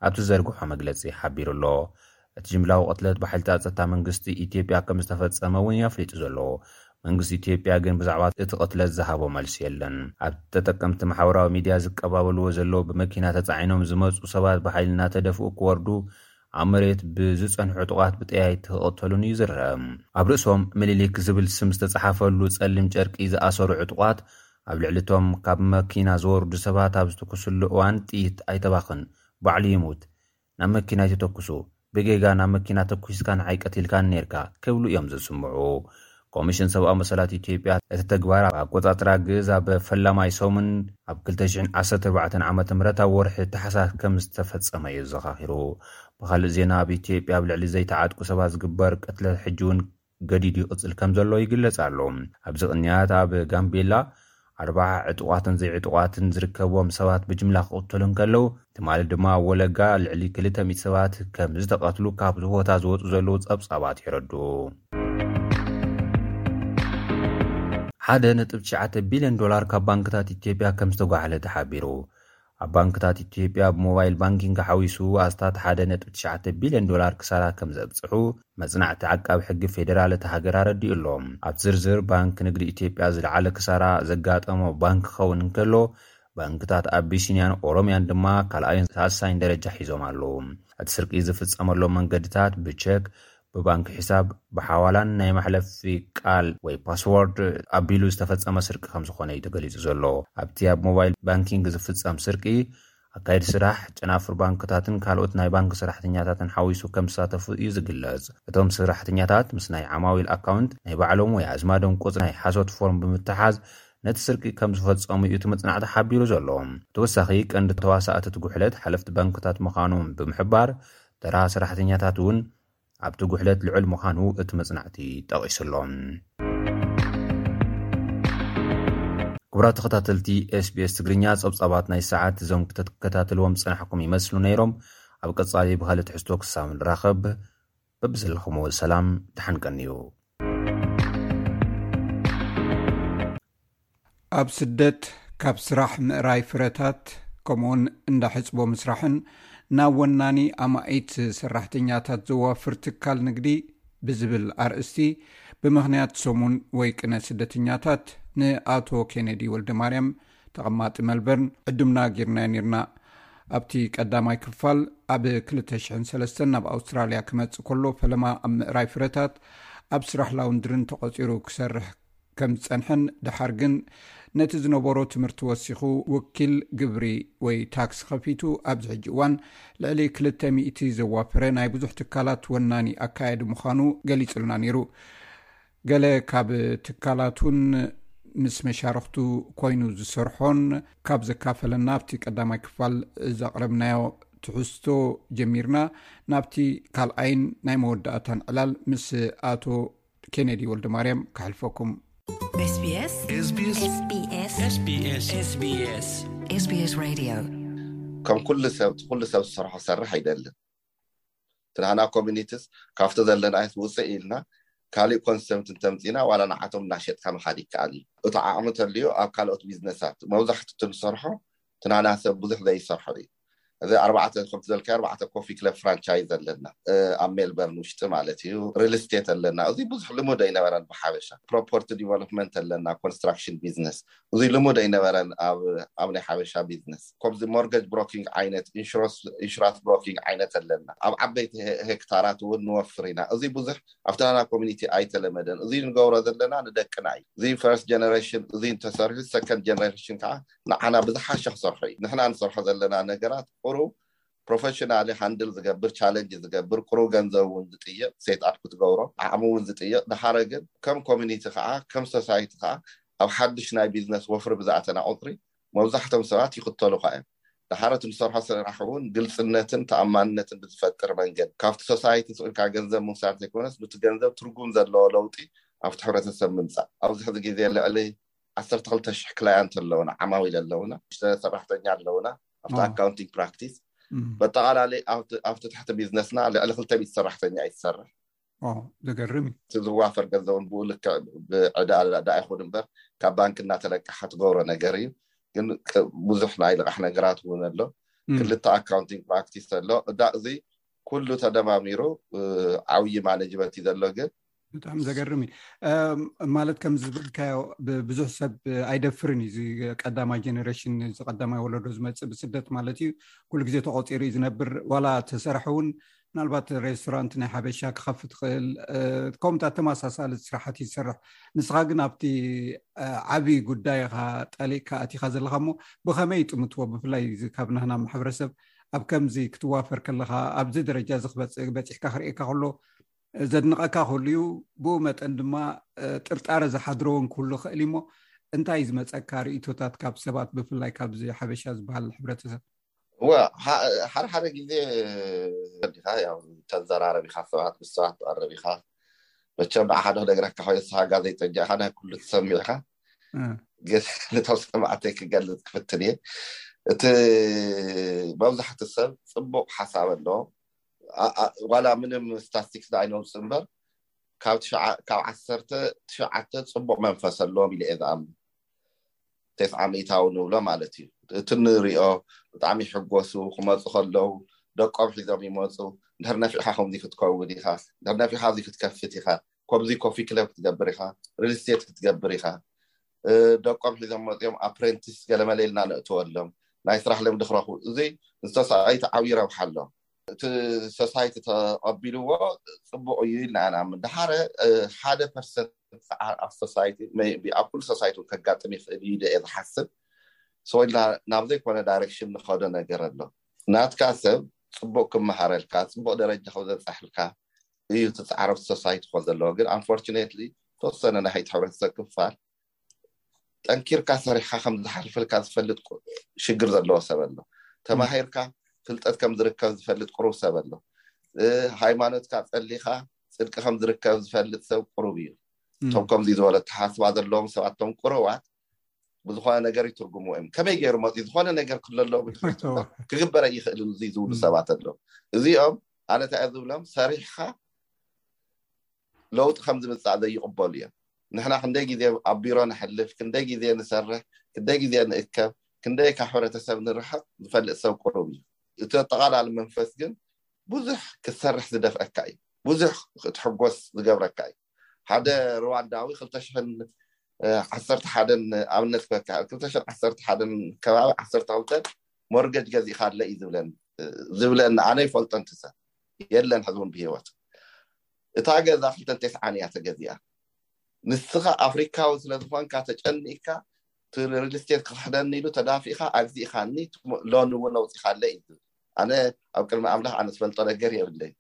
Speaker 5: ኣብ ዝዘርግሖ መግለፂ ሓቢሩ'ሎ። እቲ ጅምላዊ ቕትለት ብሓይልታት ፀጥታ መንግስቲ ኢትዮጵያ ከም ዝተፈፀመ እውን እዩ ኣፍሊጡ ዘሎ። መንግስቲ ኢትዮጵያ ግን ብዛዕባ እቲ ቕትለት ዝሃቦ መልሲ የለን። ኣብ ተጠቀምቲ ማሕበራዊ ሚዲያ ዝቀባበልዎ ዘለዉ ብመኪና ተፃዒኖም ዝመፁ ሰባት ብሓይሊ እናተደፍኡ ክወርዱ ኣብ መሬት ብዝጸንሑ ዕጡቓት ብጠያይቲ ክቕተሉን ይዝረብ። ኣብ ርእሶም ምኒሊክ ዝብል ስም ዝተጻሓፈሉ ጸሊም ጨርቂ ዝኣሰሩ ዕጡቓት ኣብ ልዕሊ እቶም ካብ መኪና ዝወርዱ ሰባት ኣብ ዝትኩስሉ እዋን ጥይት ኣይተባኽን ባዕሉ ይሙት ናብ መኪና ኣይትተኩሱ ብጌጋ ናብ መኪና ተኩስካ ንዓይ ቀቲልካኒ ኔርካ ክብሉ እዮም ዘስምዑ ኮሚሽን ሰብኣዊ መሰላት ኢትዮጵያ እቲ ተግባር ብ ኣቆጻጽራ ግእዝ ኣብ ፈላማይ ሰሙን ኣብ ክልተ ሽሕን ዓሰርተ ኣርባዕተን ዓመተ ምህረት ኣብ ወርሒ ታሕሳስ ከምዝተፈጸመ እዩ ኣዘኻኺሩ። ብኻልእ ዜና ኣብ ኢትዮጵያ ኣብ ልዕሊ ዘይተዓጥቁ ሰባት ዝግበር ቅትለት ሕጂ'ውን ገዲዱ ይቕጽል ከምዘሎ ይግለጽ ኣሎ። ኣብዚ ቅንያት ኣብ ጋምቤላ፣ ኣርባዓ ዕጡቓትን ዘይዕጡቓትን ዝርከብዎም ሰባት ብጅምላ ክቕተሉ እንከለዉ፣ ትማሊ ድማ ኣብ ወለጋ ልዕሊ ክልተ ሚእቲ ሰባት ከም ዝተቐትሉ ካብ'ቲ ቦታ ዝወጹ ዘለዉ ጸብጻባት የረድኡ። ሓደ ነጥቢ ትሽዓተ ቢልዮን ዶላር ካብ ባንክታት ኢትዮጵያ ከም ዝተጓሓለ ተሓቢሩ። ኣብ ባንክታት ኢትዮጵያ ብሞባይል ባንኪንግ ሓዊሱ ኣስታት ሓደ ነጥቢ ትሽዓተ ቢልዮን ዶላር ክሳራ ከምዘብፅሑ መፅናዕቲ ዓቃቢ ሕጊ ፌዴራል እታ ሃገር ኣረዲኡ ኣሎ። ኣብ ዝርዝር ባንክ ንግዲ ኢትዮጵያ ዝለዓለ ክሳራ ዘጋጠሞ ባንክ ክኸውን እንከሎ ባንክታት ኣቢሲንያን ኦሮሚያን ድማ ካልኣይን ሳልሳይን ደረጃ ሒዞም ኣለዉ። እቲ ስርቂ ዝፍፀመሎም መንገድታት ብቼክ፣ ብባንክ ሒሳብ፣ ብሓዋላን ናይ መሕለፊ ቃል ወይ ፓስዎርድ ኣቢሉ ዝተፈጸመ ስርቂ ከምዝኾነ እዩ ተገሊጹ ዘሎ። ኣብቲ ኣብ ሞባይል ባንኪንግ ዝፍጸም ስርቂ፣ ኣካየድቲ ስራሕ፣ ጨናፍር ባንክታትን ካልኦት ናይ ባንክ ሰራሕተኛታትን ሓዊሱ ከምዝሳተፉ እዩ ዝግለጽ። እቶም ሰራሕተኛታት ምስ ናይ ዓማዊል ኣካውንት ናይ ባዕሎም ወይ ኣዝማዶም ቁጽሪ ናይ ሓሶት ፎርም ብምትሓዝ ነቲ ስርቂ ከምዝፈጸሙ እዩ እቲ መጽናዕቲ ሓቢሩ ዘሎ። ብተወሳኺ ቀንዲ ተዋሳእቲ እቲ ጉሕለት ሓለፍቲ ባንክታት ምዃኖም ብምሕባር፣ ተራ ሰራሕተኛታት እውን ኣብቲ ጉሕለት ልዑል ምዃኑ እቲ መጽናዕቲ ጠቒሱ ኣሎ። ክቡራት ተኸታተልቲ SBS ትግርኛ ጸብጻባት ናይ ሰዓት እዞም ክተትከታተልዎም ዝጸናሕኩም ይመስሉ ነይሮም። ኣብ ቀጻሊ ብኻልእ ትሕዝቶ ክሳብ ንራኸብ በብዘለኹምዎ ሰላም ደሓን ቀንዩ።
Speaker 1: ኣብ ስደት ካብ ስራሕ ምእራይ ፍረታት ከምኡውን እንዳ ሕጽቦ ምስራሕን ናብ ወናኒ ኣማኢት ሰራሕተኛታት ዘዋፍር ትካል ንግዲ ብዝብል ኣርእስቲ ብምኽንያት ሰሙን ወይ ቅነ ስደተኛታት ንኣቶ ኬነዲ ወልደማርያም ተቐማጢ መልበርን ዕዱምና ጌርናዮ ነርና። ኣብቲ ቀዳማይ ክፋል ኣብ 2003 ናብ ኣውስትራልያ ክመጽእ ከሎ ፈለማ ኣብ ምእራይ ፍረታት ኣብ ስራሕ ላውንድርን ተቖጺሩ ክሰርሕ ከም ዝጸንሐን ደሓር ግን ነቲ ዝነበሮ ትምህርቲ ወሲኹ ውኪል ግብሪ ወይ ታክሲ ከፊቱ ኣብዚ ሕጂ እዋን ልዕሊ ክልተ ሚእቲ ዘዋፈረ ናይ ብዙሕ ትካላት ወናኒ ኣካየዲ ምዃኑ ገሊጹልና ነይሩ ገለ ካብ ትካላቱን ምስ መሻርኽቱ ኮይኑ ዝሰርሖን ካብ ዘካፈለና ኣብቲ ቀዳማይ ክፋል ዘቕረብናዮ ትሕዝቶ ጀሚርና ናብቲ ካልኣይን ናይ መወዳእታን ዕላል ምስ ኣቶ ኬነዲ ወልዲ ማርያም ክሕልፈኩም
Speaker 6: ከም ኩሉ ሰብ ኩሉ ሰብ ዝሰርሖ ክሰርሕ ኣይደልን ትናህና ኮሚኒቲስ ካብቲ ዘለና ት ውፅእ ኢልና ካሊእ ኮንሰምት እንተምፂና ዋላ ንዓቶም እናሸጥካ ምካድ ይከኣል እዩ እቲ ዓቅሚ ተልዩ ኣብ ካልኦት ቢዝነሳት መብዛሕትቲ ንሰርሖ እቲ ናና ሰብ ብዙሕ ዘይሰርሖ እዩ። እዚ ኣርባዕተ ከምቲ ዘልካዮ ኣርባዕተ ኮፊ ክለብ ፍራንቻይዝ ኣለና ኣብ ሜልበርን ውሽጢ ማለት እዩ ሪል ስቴት ኣለና እዙይ ብዙሕ ልሙድ ኣይነበረን ብሓበሻ ፕሮፖርቲ ዲቨሎፕመንት ኣለና ኮንስትራክሽን ቢዝነስ እዙይ ልሙድ ኣይነበረን ኣብ ናይ ሓበሻ ቢዝነስ ከምዚ ሞርገጅ ብሮኪንግ ዓይነት ኢንሹራንስ ብሮኪንግ ዓይነት ኣለና ኣብ ዓበይቲ ሄክታራት እውን ንወፍር ኢና እዙይ ብዙሕ ኣብተናና ኮሚኒቲ ኣይተለመደን እዙይ ንገብሮ ዘለና ንደቅና እዩ እዚ ፈርስት ጀነሬሽን እዙይ እንተሰርሑ ሰከንድ ጀነሬሽን ከዓ ንዓና ብዝሓሸ ክሰርሖ እዩ። ንሕና ንሰርሖ ዘለና ነገራት ቁሩብ ፕሮፈሽናሊ ሃንድል ዝገብር ቻለንጅ ዝገብር ቁሩብ ገንዘብ ውን ዝጥይቅ ሴትኣፕ ክትገብሮ ዓቅሚ ውን ዝጥይቅ ድሓረ ግን ከም ኮሚኒቲ ከኣ ከም ሶሳይቲ ከኣ ኣብ ሓዱሽ ናይ ቢዝነስ ወፍሪ ብዝኣተና ቁጽሪ መብዛሕቶም ሰባት ይኽተሉኻ እዮም ድሓረ እቲ ንሰርሖ ስራሕ ውን ግልጽነትን ተኣማንነትን ብዝፈጥር መንገዲ ካብቲ ሶሳይቲ ስቅልካ ገንዘብ ምውሳድ ዘይኮነስ ብቲ ገንዘብ ትርጉም ዘለዎ ለውጢ ኣብቲ ሕብረተሰብ ምምጻእ ኣብዚ ሕዚ ግዜ ልዕሊ ዓሰርተ ክልተ ሽሕ ክላያንት ኣለውና ዓማዊል ኣለውና ሽተ ሰራሕተኛ ኣለውና ኣብቲ ኣካውንቲንግ ፕራክቲስ በጠቓላሊ ኣብቲ ትሕቲ ቢዝነስና ልዕሊ ክልተ ሚት ሰራሕተኛ እዩ
Speaker 1: ዝሰርሕ ዘገርም እዩ
Speaker 6: እቲ ዝዋፈር ገንዘብን ብኡ ልክዕ ብዕዳ ዳ ይኹን እምበር ካብ ባንኪ እናተለቃሓ ትገብሮ ነገር እዩ ግን ብዙሕ ናይ ልቃሕ ነገራት እውን ኣሎ ክልተ ኣካውንቲንግ ፕራክቲስ ኣሎ እዳ እዚ ኩሉ ተደማሚሩ ዓብዪ ማነጅመንት እዩ ዘሎ ግን
Speaker 1: ብጣዕሚ ዘገርም እዩ ማለት ከም ዝበልካዮ ብዙሕ ሰብ ኣይደፍርን እዩ እ ቀዳማይ ጀነሬሽን እዚ ቀዳማይ ወለዶ ዝመፅእ ብስደት ማለት እዩ ኩሉ ግዜ ተቆፂሩ እዩ ዝነብር ዋላ ተሰራሐ እውን ምናልባት ሬስቶራንት ናይ ሓበሻ ክኸፍ ትኽእል ከምኡታት ተመሳሳሊ ስራሕት እዩ ዝሰርሕ ንስኻ ግን ኣብቲ ዓብዪ ጉዳይካ ጠሊቅካ ኣቲካ ዘለካ እሞ ብከመይ ይጥምትዎ ብፍላይ ካብ ናህና ማሕበረሰብ ኣብ ከምዚ ክትዋፈር ከለካ ኣብዚ ደረጃ ዝክበፅ በፂሕካ ክርእካ ከሎ ዘድንቐካ ክህሉ ዩ ብኡ መጠን ድማ ጥርጣረ ዝሓድረውን ክህሉ ክእል እዩሞ እንታይ እዩ ዝመፀካ ርእቶታት ካብ ሰባት ብፍላይ ካብዚ ሓበሻ ዝበሃል ሕብረተሰብ
Speaker 6: ሓደ ሓደ ግዜ ዲካ ተዘራረብ ኢካ ሰባት ምስ ሰባት ትቐርብ ኢካ መቸም ንዓካ ዶ ክነግረካ ኮይኑ ንስካ ጋዜጠኛ ኢካ ናይ ኩሉ ትሰምዕ ኢካ ግን ንቶም ሰማዕተይ ክገልፅ ክፍትን እየ እቲ መብዛሕትኡ ሰብ ፅቡቅ ሓሳብ ኣሎ ዋላ ምንም ስታስቲክስ ዳኣ ኣይነውፅእ እምበር ካብ ካብ ዓሰርተ ትሽዓተ ፅቡቕ መንፈስ ኣለዎም ኢለ እየ ዝኣምን ተስዓ ሚእታዊ ንብሎ ማለት እዩ እቲ ንሪኦ ብጣዕሚ ይሕጎሱ ክመፁ ከለዉ ደቆም ሒዞም ይመፁ እንድሕር ነፊዕካ ከምዚ ክትከውን ኢኻ እንድሕር ነፊዕካ እዚ ክትከፍት ኢኻ ከምዚ ኮፊ ክለብ ክትገብር ኢኻ ሪል ስቴት ክትገብር ኢኻ ደቆም ሒዞም መፅኦም ኣፕረንቲስ ገለመለ ኢልና ነእትወሎም ናይ ስራሕ ልምዲ ክረኽቡ እዚ ንሶሳይቲ ዓብዪ ረብሓ ኣሎ እቲ ሶሳይቲ ተቐቢልዎ ፅቡቅ እዩ ኢልና ኢና ንኣምን ድሓረ ሓደ ፐርሰንት ሰዓር ኣብ ሶሳይቲ ቢ ኣብ ኩሉ ሶሳይቲ እውን ከጋጥም ይኽእል እዩ ኢለ እየ ዝሓስብ ሰወኢልና ናብ ዘይኮነ ዳይሬክሽን ንኸዶ ነገር ኣሎ ናትካ ሰብ ፅቡቅ ክመሃረልካ ፅቡቅ ደረጃ ክብዘብፀሐልካ እዩ እቲ ፃዕራም ሶሳይቲ ክኾን ዘለዎ ግን ኣንፎርችነትሊ ተወሰነ ናይ ሓይቲ ሕብረተሰብ ክፋል ጠንኪርካ ሰሪሕካ ከም ዝሓልፈልካ ዝፈልጥ ሽግር ዘለዎ ሰብ ኣሎ ተማሂርካ ፍልጠት ከም ዝርከብ ዝፈልጥ ቁሩብ ሰብ ኣሎ ሃይማኖትካ ፀሊካ ፅድቂ ከም ዝርከብ ዝፈልጥ ሰብ ቁሩብ እዩ እቶም ከምዚ ዝበለ ተሓስባ ዘለዎም ሰባትቶም ቁሩባት ብዝኾነ ነገር ይትርጉሙ እዮም ከመይ ገይሩ መፅ ዝኾነ ነገር ክለሎ ክግበረ ይኽእል እዚ ዝብሉ ሰባት ኣለዉ እዚኦም ኣነ እንታይ እየ ዝብሎም ሰሪሕካ ለውጢ ከም ዝምፃእ ዘይቕበሉ እዮም ንሕና ክንደይ ግዜ ኣብ ቢሮ ንሕልፍ ክንደይ ግዜ ንሰርሕ ክንደይ ግዜ ንእከብ ክንደይ ካብ ሕብረተሰብ ንርሕቕ ዝፈልጥ ሰብ ቅሩብ እዩ እቲ ኣጠቓላሊ መንፈስ ግን ብዙሕ ክትሰርሕ ዝደፍአካ እዩ ብዙሕ ክትሕጎስ ዝገብረካ እዩ ሓደ ርዋንዳዊ ክልተ ሽሕን ዓሰርተ ሓደን ኣብነት ክበካ ክልተ ሽሕን ዓሰርተ ሓደን ከባቢ ዓሰርተ ክልተ ሞርገጅ ገዚእካ ኣለ እዩ ዝብለን ዝብለን ኣነ ይፈልጦን ትሰ የለን ሕዚ እውን ብሂወት እታ ገዛ ክልተን ቴስዓን እያ ተገዚኣ ንስኻ ኣፍሪካዊ ስለ ዝኾንካ ተጨኒእካ ሪል ስቴት ክኽሕደኒ ኢሉ ተዳፊእካ ኣግዚእካኒ ሎን እውን ኣውፂኻለ እዩ ዝብል ኣነ ኣብ ቅድሚ ኣምላኽ ኣነ ዝፈልጦ ነገር የብለይ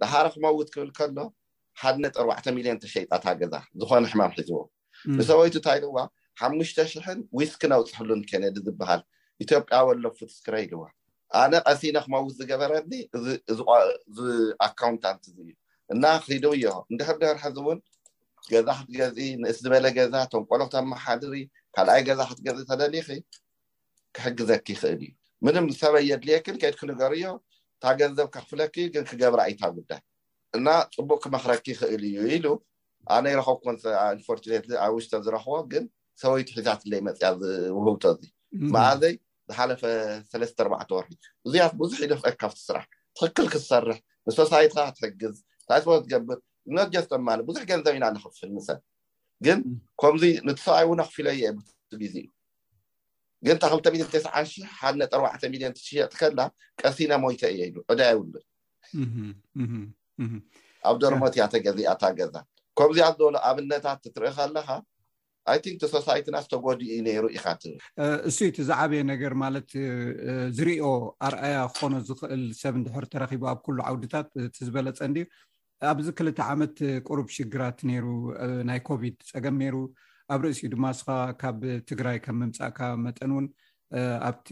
Speaker 6: ንሓረ ክመውት ክብል ከሎ ሓደ ነጥቢ ኣርባዕተ ሚልዮን ተሸይጣ እታ ገዛ ዝኾነ ሕማም ሒዝዎ ንሰበይቱ እንታይ ኢልዋ ሓሙሽተ ሽሕን ዊስክን ኣውፅሕሉን ኬነዲ ዝበሃል ኢትዮጵያዊ ኣሎ ፍትስክረ ኢልዋ ኣነ ቀሲነ ክመውት ዝገበረኒ ኣካውንታንት እዚ እዩ እና ክዱ እዮ እንድሕር ድሕር ሕዚ እውን ገዛ ክትገዝ ንእስ ዝበለ ገዛ ተንቆሎ ክተመሓድሪ ካልኣይ ገዛ ክትገዝ ተደሊኺ ክሕግዘኪ ይኽእል እዩ ምንም ሰበ የድልየክን ከይድ ክንገርዮ እታ ገንዘብ ከክፍለኪ ግን ክገብራ እይታ ጉዳይ እና ፅቡቅ ክመክረኪ ይክእል እዩ ኢሉ ኣነ ይረኸብኩን ኢንፎርትኔት ኣብ ውሽተ ዝረኽቦ ግን ሰበይቱ ሒዛትለይ መፅያ ዝውህብቶ እዚ መኣዘይ ዝሓለፈ ሰለስተ ኣርባዕተ ወርሒ እዚያት ብዙሕ ይደፍቀካ ኣብቲ ስራሕ ትክክል ክትሰርሕ ንሶሳይትካ ክትሕግዝ እንታይ ስለ ትገብር ኖጀስ ተማለ ብዙሕ ገንዘብ ኢና ንክፍል ንሰብ ግን ከምዚ ንቲ ሰብኣይ እውን ኣክፊለ እየ ብቲ ግዜ እዩ ግን እታ ክልተ ሚሊዮን ተስዓን ሺሕ ሓደ ነጥቢ ኣርባዕተ ሚሊዮን ትሽየጥ ከላ ቀሲነ ሞይተ እየ ኢሉ ዕዳ የብሉን ኣብ ደርሞት እያ ተገዚኣ እታ ገዛ ከምዚኣ ዝበሉ ኣብነታት ትርኢ ከለካ ኣይ ቲንክ ሶሳይትና ዝተጎድኡ ነይሩ ኢካ ትብል
Speaker 1: እሱ እቲ ዝዓበየ ነገር ማለት ዝርኦ ኣርኣያ ክኾኖ ዝኽእል ሰብ እንድሕር ተረኪቡ ኣብ ኩሉ ዓውድታት እቲ ዝበለፀ እንድዩ ኣብዚ ክልተ ዓመት ቁሩብ ሽግራት ነይሩ ናይ ኮቪድ ፀገም ነይሩ ኣብ ርእሲኡ ድማ እስኻ ካብ ትግራይ ከም ምምፃእካ መጠን እውን ኣብቲ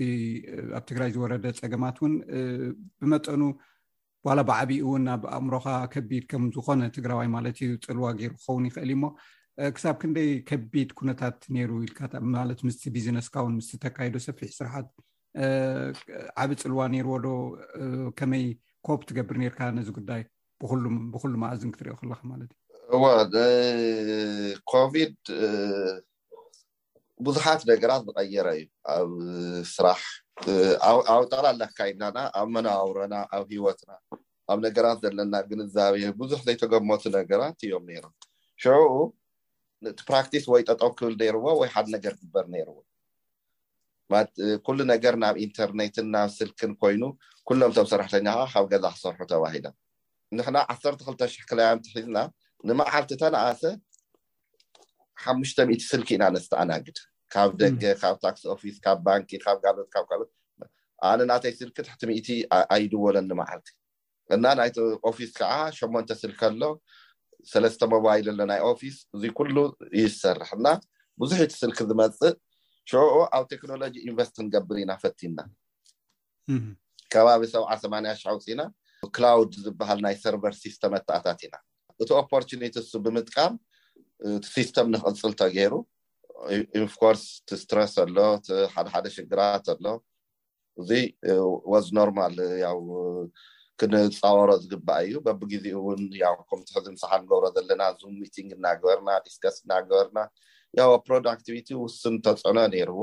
Speaker 1: ኣብ ትግራይ ዝወረደ ፀገማት እውን ብመጠኑ ዋላ ብዓብኡ እውን ኣብ ኣእምሮካ ከቢድ ከም ዝኮነ ትግራዋይ ማለት እዩ ፅልዋ ገይሩ ክኸውን ይኽእል እዩሞ ክሳብ ክንደይ ከቢድ ኩነታት ነይሩ ኢልካ ማለት ምስ ቢዝነስካ እውን ምስ ተካይዶ ሰፊሕ ስራሓት ዓብ ፅልዋ ነይርዎ ዶ ከመይ ኮብ ትገብር ነርካ ነዚ ጉዳይ ብኩሉ መኣዝን ክትሪኦ ከለካ ማለት
Speaker 6: እዩ እዋ ኮቪድ ብዙሓት ነገራት ዝቐየረ እዩ ኣብ ስራሕ ኣብ ጠቕላላ ኣካይድናና ኣብ መነባብሮና ኣብ ሂወትና ኣብ ነገራት ዘለና ግንዛቤ ብዙሕ ዘይተገመቱ ነገራት እዮም ነይሮም ሽዑኡ እቲ ፕራክቲስ ወይ ጠጠው ክብል ነይርዎ ወይ ሓደ ነገር ግበር ነይርዎ ኩሉ ነገር ናብ ኢንተርኔትን ናብ ስልክን ኮይኑ ኩሎም እቶም ሰራሕተኛ ከዓ ካብ ገዛ ክሰርሑ ተባሂሎም ንሕና ዓሰርተ ክልተ ሽሕ ክላያንት ሒዝና ንመዓልቲ ተነኣሰ ሓሙሽተ ሚእቲ ስልኪ ኢና ነስተኣናግድ ካብ ደገ ካብ ታክሲ ኦፊስ ካብ ባንኪ ካብ ጋሎት ካብ ካልኦት ኣነ ናተይ ስልኪ ትሕቲ ሚእቲ ኣይድወለኒ መዓልቲ እና ናይቲ ኦፊስ ከዓ ሸሞንተ ስልኪ ኣሎ ሰለስተ ሞባይል ኣሎ ናይ ኦፊስ እዚ ኩሉ ይሰርሕ እና ብዙሕ እቲ ስልኪ ዝመፅእ ሽዑ ኣብ ቴክኖሎጂ ኢንቨስት ክንገብር ኢና ፈቲና ከባቢ ሰብዓ ሰማንያ ሽሕ ኣውፂእና ክላውድ ዝበሃል ናይ ሰርቨር ሲስተም ኣተኣታቲና እቲ ኦፖርቹኒቲ እሱ ብምጥቃም እቲ ሲስተም ንክቕፅል ተገይሩ ኢንፍኮርስ እቲ ስትረስ ኣሎ እቲ ሓደ ሓደ ሽግራት ኣሎ እዚ ወዝ ኖርማል ያው ክንፃወሮ ዝግባእ እዩ በብግዜኡ እውን ያው ከምቲ ሕዚ ምሳሓ ንገብሮ ዘለና ዙም ሚቲንግ እናገበርና ዲስከስ እናገበርና ያው ፕሮዳክቲቪቲ ውስን ተፅዕኖ ነይርዎ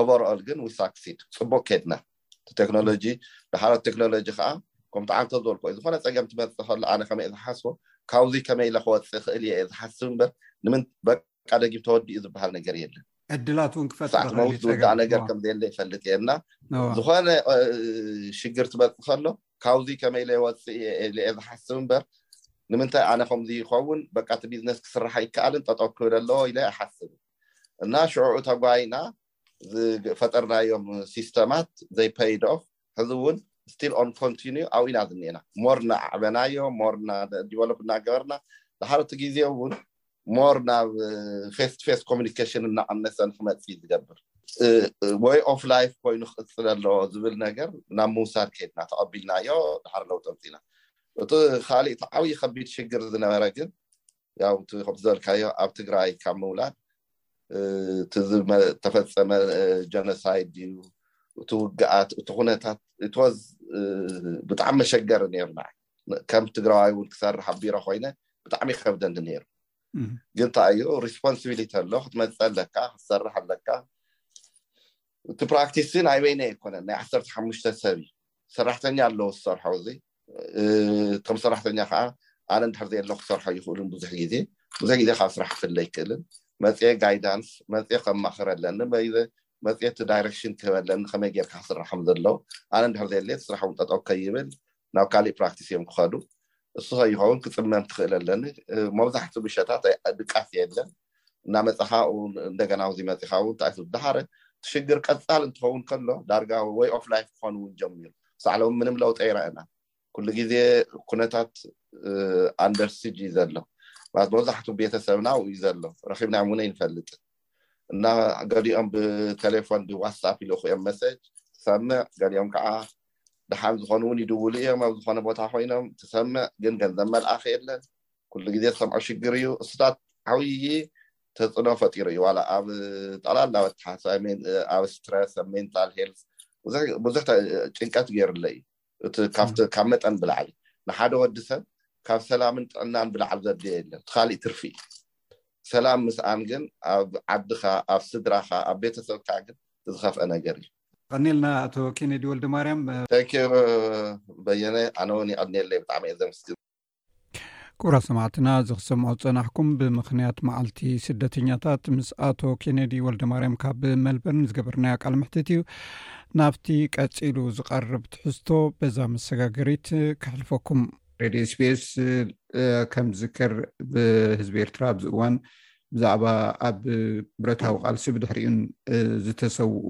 Speaker 6: ኦቨር ኦል ግን ዊ ሳክሲድ ፅቡቅ ከድና እቲ ቴክኖሎጂ ድሓር እቲ ቴክኖሎጂ ከዓ ከምቲ ዓንተ ዝበልኩ እዩ ዝኮነ ፀገም ትመፅእ ከሎ ኣነ ከመይ እየ ዝሓስቦ ካብዙይ ከመይ ኢለ ክወፅእ ይክእል እየ እየ ዝሓስብ እምበር ንምን በቃ ደጊም ተወዲኡ ዝበሃል ነገር የለን
Speaker 1: ዕድላት እውን
Speaker 6: ክፈጥር ክሳዕ ክመውት ዝውዳእ ነገር ከም ዘየለ ይፈልጥ እየ እና ዝኮነ ሽግር ትመፅእ ከሎ ካብዙይ ከመይ ኢለ ይወፅእ እየ ኢለ እየ ዝሓስብ እምበር ንምንታይ ኣነ ከምዚ ይኸውን በቃ እቲ ቢዝነስ ክስራሕ ኣይከኣልን ጠጠው ክብል ኣለዎ ኢለ ኣይሓስብን እና ሽዑኡ ተጓይና ዝፈጠርናዮም ሲስተማት ዘይፐይድ ኦፍ ሕዚ እውን ስቲል ኦን ኮንቲኒዩ ኣብኡ ኢና ዝኒኤና ሞር እናዓዕበናዮ ሞር እና ዲቨሎፕ እናገበርና ድሓርቲ ግዜ እውን ሞር ናብ ፌስ ቱ ፌስ ኮሚኒኬሽን እናቐነሰ ንክመፅ እዩ ዝገብር ወይ ኦፍ ላይፍ ኮይኑ ክቅፅል ኣለዎ ዝብል ነገር ናብ ምውሳድ ከይድና ተቐቢልናዮ ድሓር ለውጢ ኣምፂና እቲ ካሊእ እቲ ዓብዪ ከቢድ ሽግር ዝነበረ ግን ያው እቲ ከምቲ ዝበልካዮ ኣብ ትግራይ ካብ ምውላድ እቲ ዝተፈፀመ ጀኖሳይድ እዩ እቲ ውግኣት እቲ ኩነታት እትወዝ ብጣዕሚ መሸገሪ ነይሩ ንዓይ ከም ትግራዋይ እውን ክሰርሕ ኣብ ቢሮ ኮይነ ብጣዕሚ ይከብደኒ ነይሩ ግን እንታይ እዩ ሪስፖንሲቢሊቲ ኣሎ ክትመፅእ ኣለካ ክትሰርሕ ኣለካ እቲ ፕራክቲስ ናይ በይነ ኣይኮነን ናይ ዓሰርተ ሓሙሽተ ሰብ እዩ ሰራሕተኛ ኣለዎ ዝሰርሖ እዚ እቶም ሰራሕተኛ ከዓ ኣነ እንድሕር ዘየለ ክሰርሖ ይኽእሉን ብዙሕ ግዜ ብዙሕ ግዜ ካብ ስራሕ ክፍለ ይክእልን መፅ ጋይዳንስ መፅ ከማኽረ ኣለኒ መፅ እቲ ዳይሬክሽን ክህበ ኣለኒ ከመይ ጌርካ ክስራሕ ከም ዘለው ኣነ እንድሕር ዘየለ እቲ ስራሕ እውን ጠጠው ከይብል ናብ ካሊእ ፕራክቲስ እዮም ክኸዱ እሱ ይኸውን ክፅመም ትኽእል ኣለኒ መብዛሕትኡ ምሸታት ድቃስ የለን እናመፃኻ እውን እንደገና ኣብዚ መፂኻ እውን እንታይ እዩ ድሓር እቲ ሽግር ቀፃሊ እንትኸውን ከሎ ዳርጋ ወይ ኦፍ ላይፍ ክኾን እውን ጀሚሩ ክሳዕ ሎሚ ምንም ለውጢ ኣይረኣና ኩሉ ግዜ ኩነታት ኣንደር ሲጅ እዩ ዘሎ ማለት መብዛሕትኡ ቤተሰብና ኣብኡ እዩ ዘሎ ረኪብናዮም እውን ኣይንፈልጥን እና ገሊኦም ብቴሌፎን ብዋትሳፕ ይልእኹ እዮም መሰጅ ትሰምዕ ገሊኦም ከዓ ድሓን ዝኾኑ እውን ይድውሉ እዮም ኣብ ዝኾነ ቦታ ኮይኖም ትሰምዕ ግን ገንዘብ መልኣኽ የለን ኩሉ ግዜ ትሰምዖ ሽግር እዩ እሱታት ዓብዪ ተፅዕኖ ፈጢሩ እዩ ዋላ ኣብ ጠቅላላ ኣተሓሳይ ኣብ ስትረስ ኣብ ሜንታል ሄልት ብዙሕ ጭንቀት ገይሩለ እዩ እቲ ካብ መጠን ብላዕሊ ንሓደ ወዲ ሰብ ካብ ሰላምን ጥዕናን ብላዕሊ ዘድልዮ የለን ካሊእ ትርፊ እዩ ሰላም ምስኣን ግን ኣብ ዓድኻ ኣብ ስድራኻ ኣብ ቤተሰብካ ግን ዝኸፍአ ነገር እዩ
Speaker 1: ቀኒልና ኣቶ ኬኔዲ ወልደማርያም
Speaker 6: ተንኪ በየነ ኣነ እውን ይቀኒየለይ ብጣዕሚ እየ ዘምስግን
Speaker 1: ክብራት ሰማዕትና እዚ ክሰምዖ ዝፀናሕኩም ብምኽንያት መዓልቲ ስደተኛታት ምስ ኣቶ ኬነዲ ወልደ ማርያም ካብ መልበርን ዝገበርናዮ ቃል ምሕትት እዩ ናብቲ ቀፂሉ ዝቐርብ ትሕዝቶ በዛ መሰጋገሪት ክሕልፈኩም ሬድዮ ስፔስ ከም ዝከር ብህዝቢ ኤርትራ ኣብዚ እዋን ብዛዕባ ኣብ ብረታዊ ቃልሲ ብድሕሪኡን ዝተሰውኡ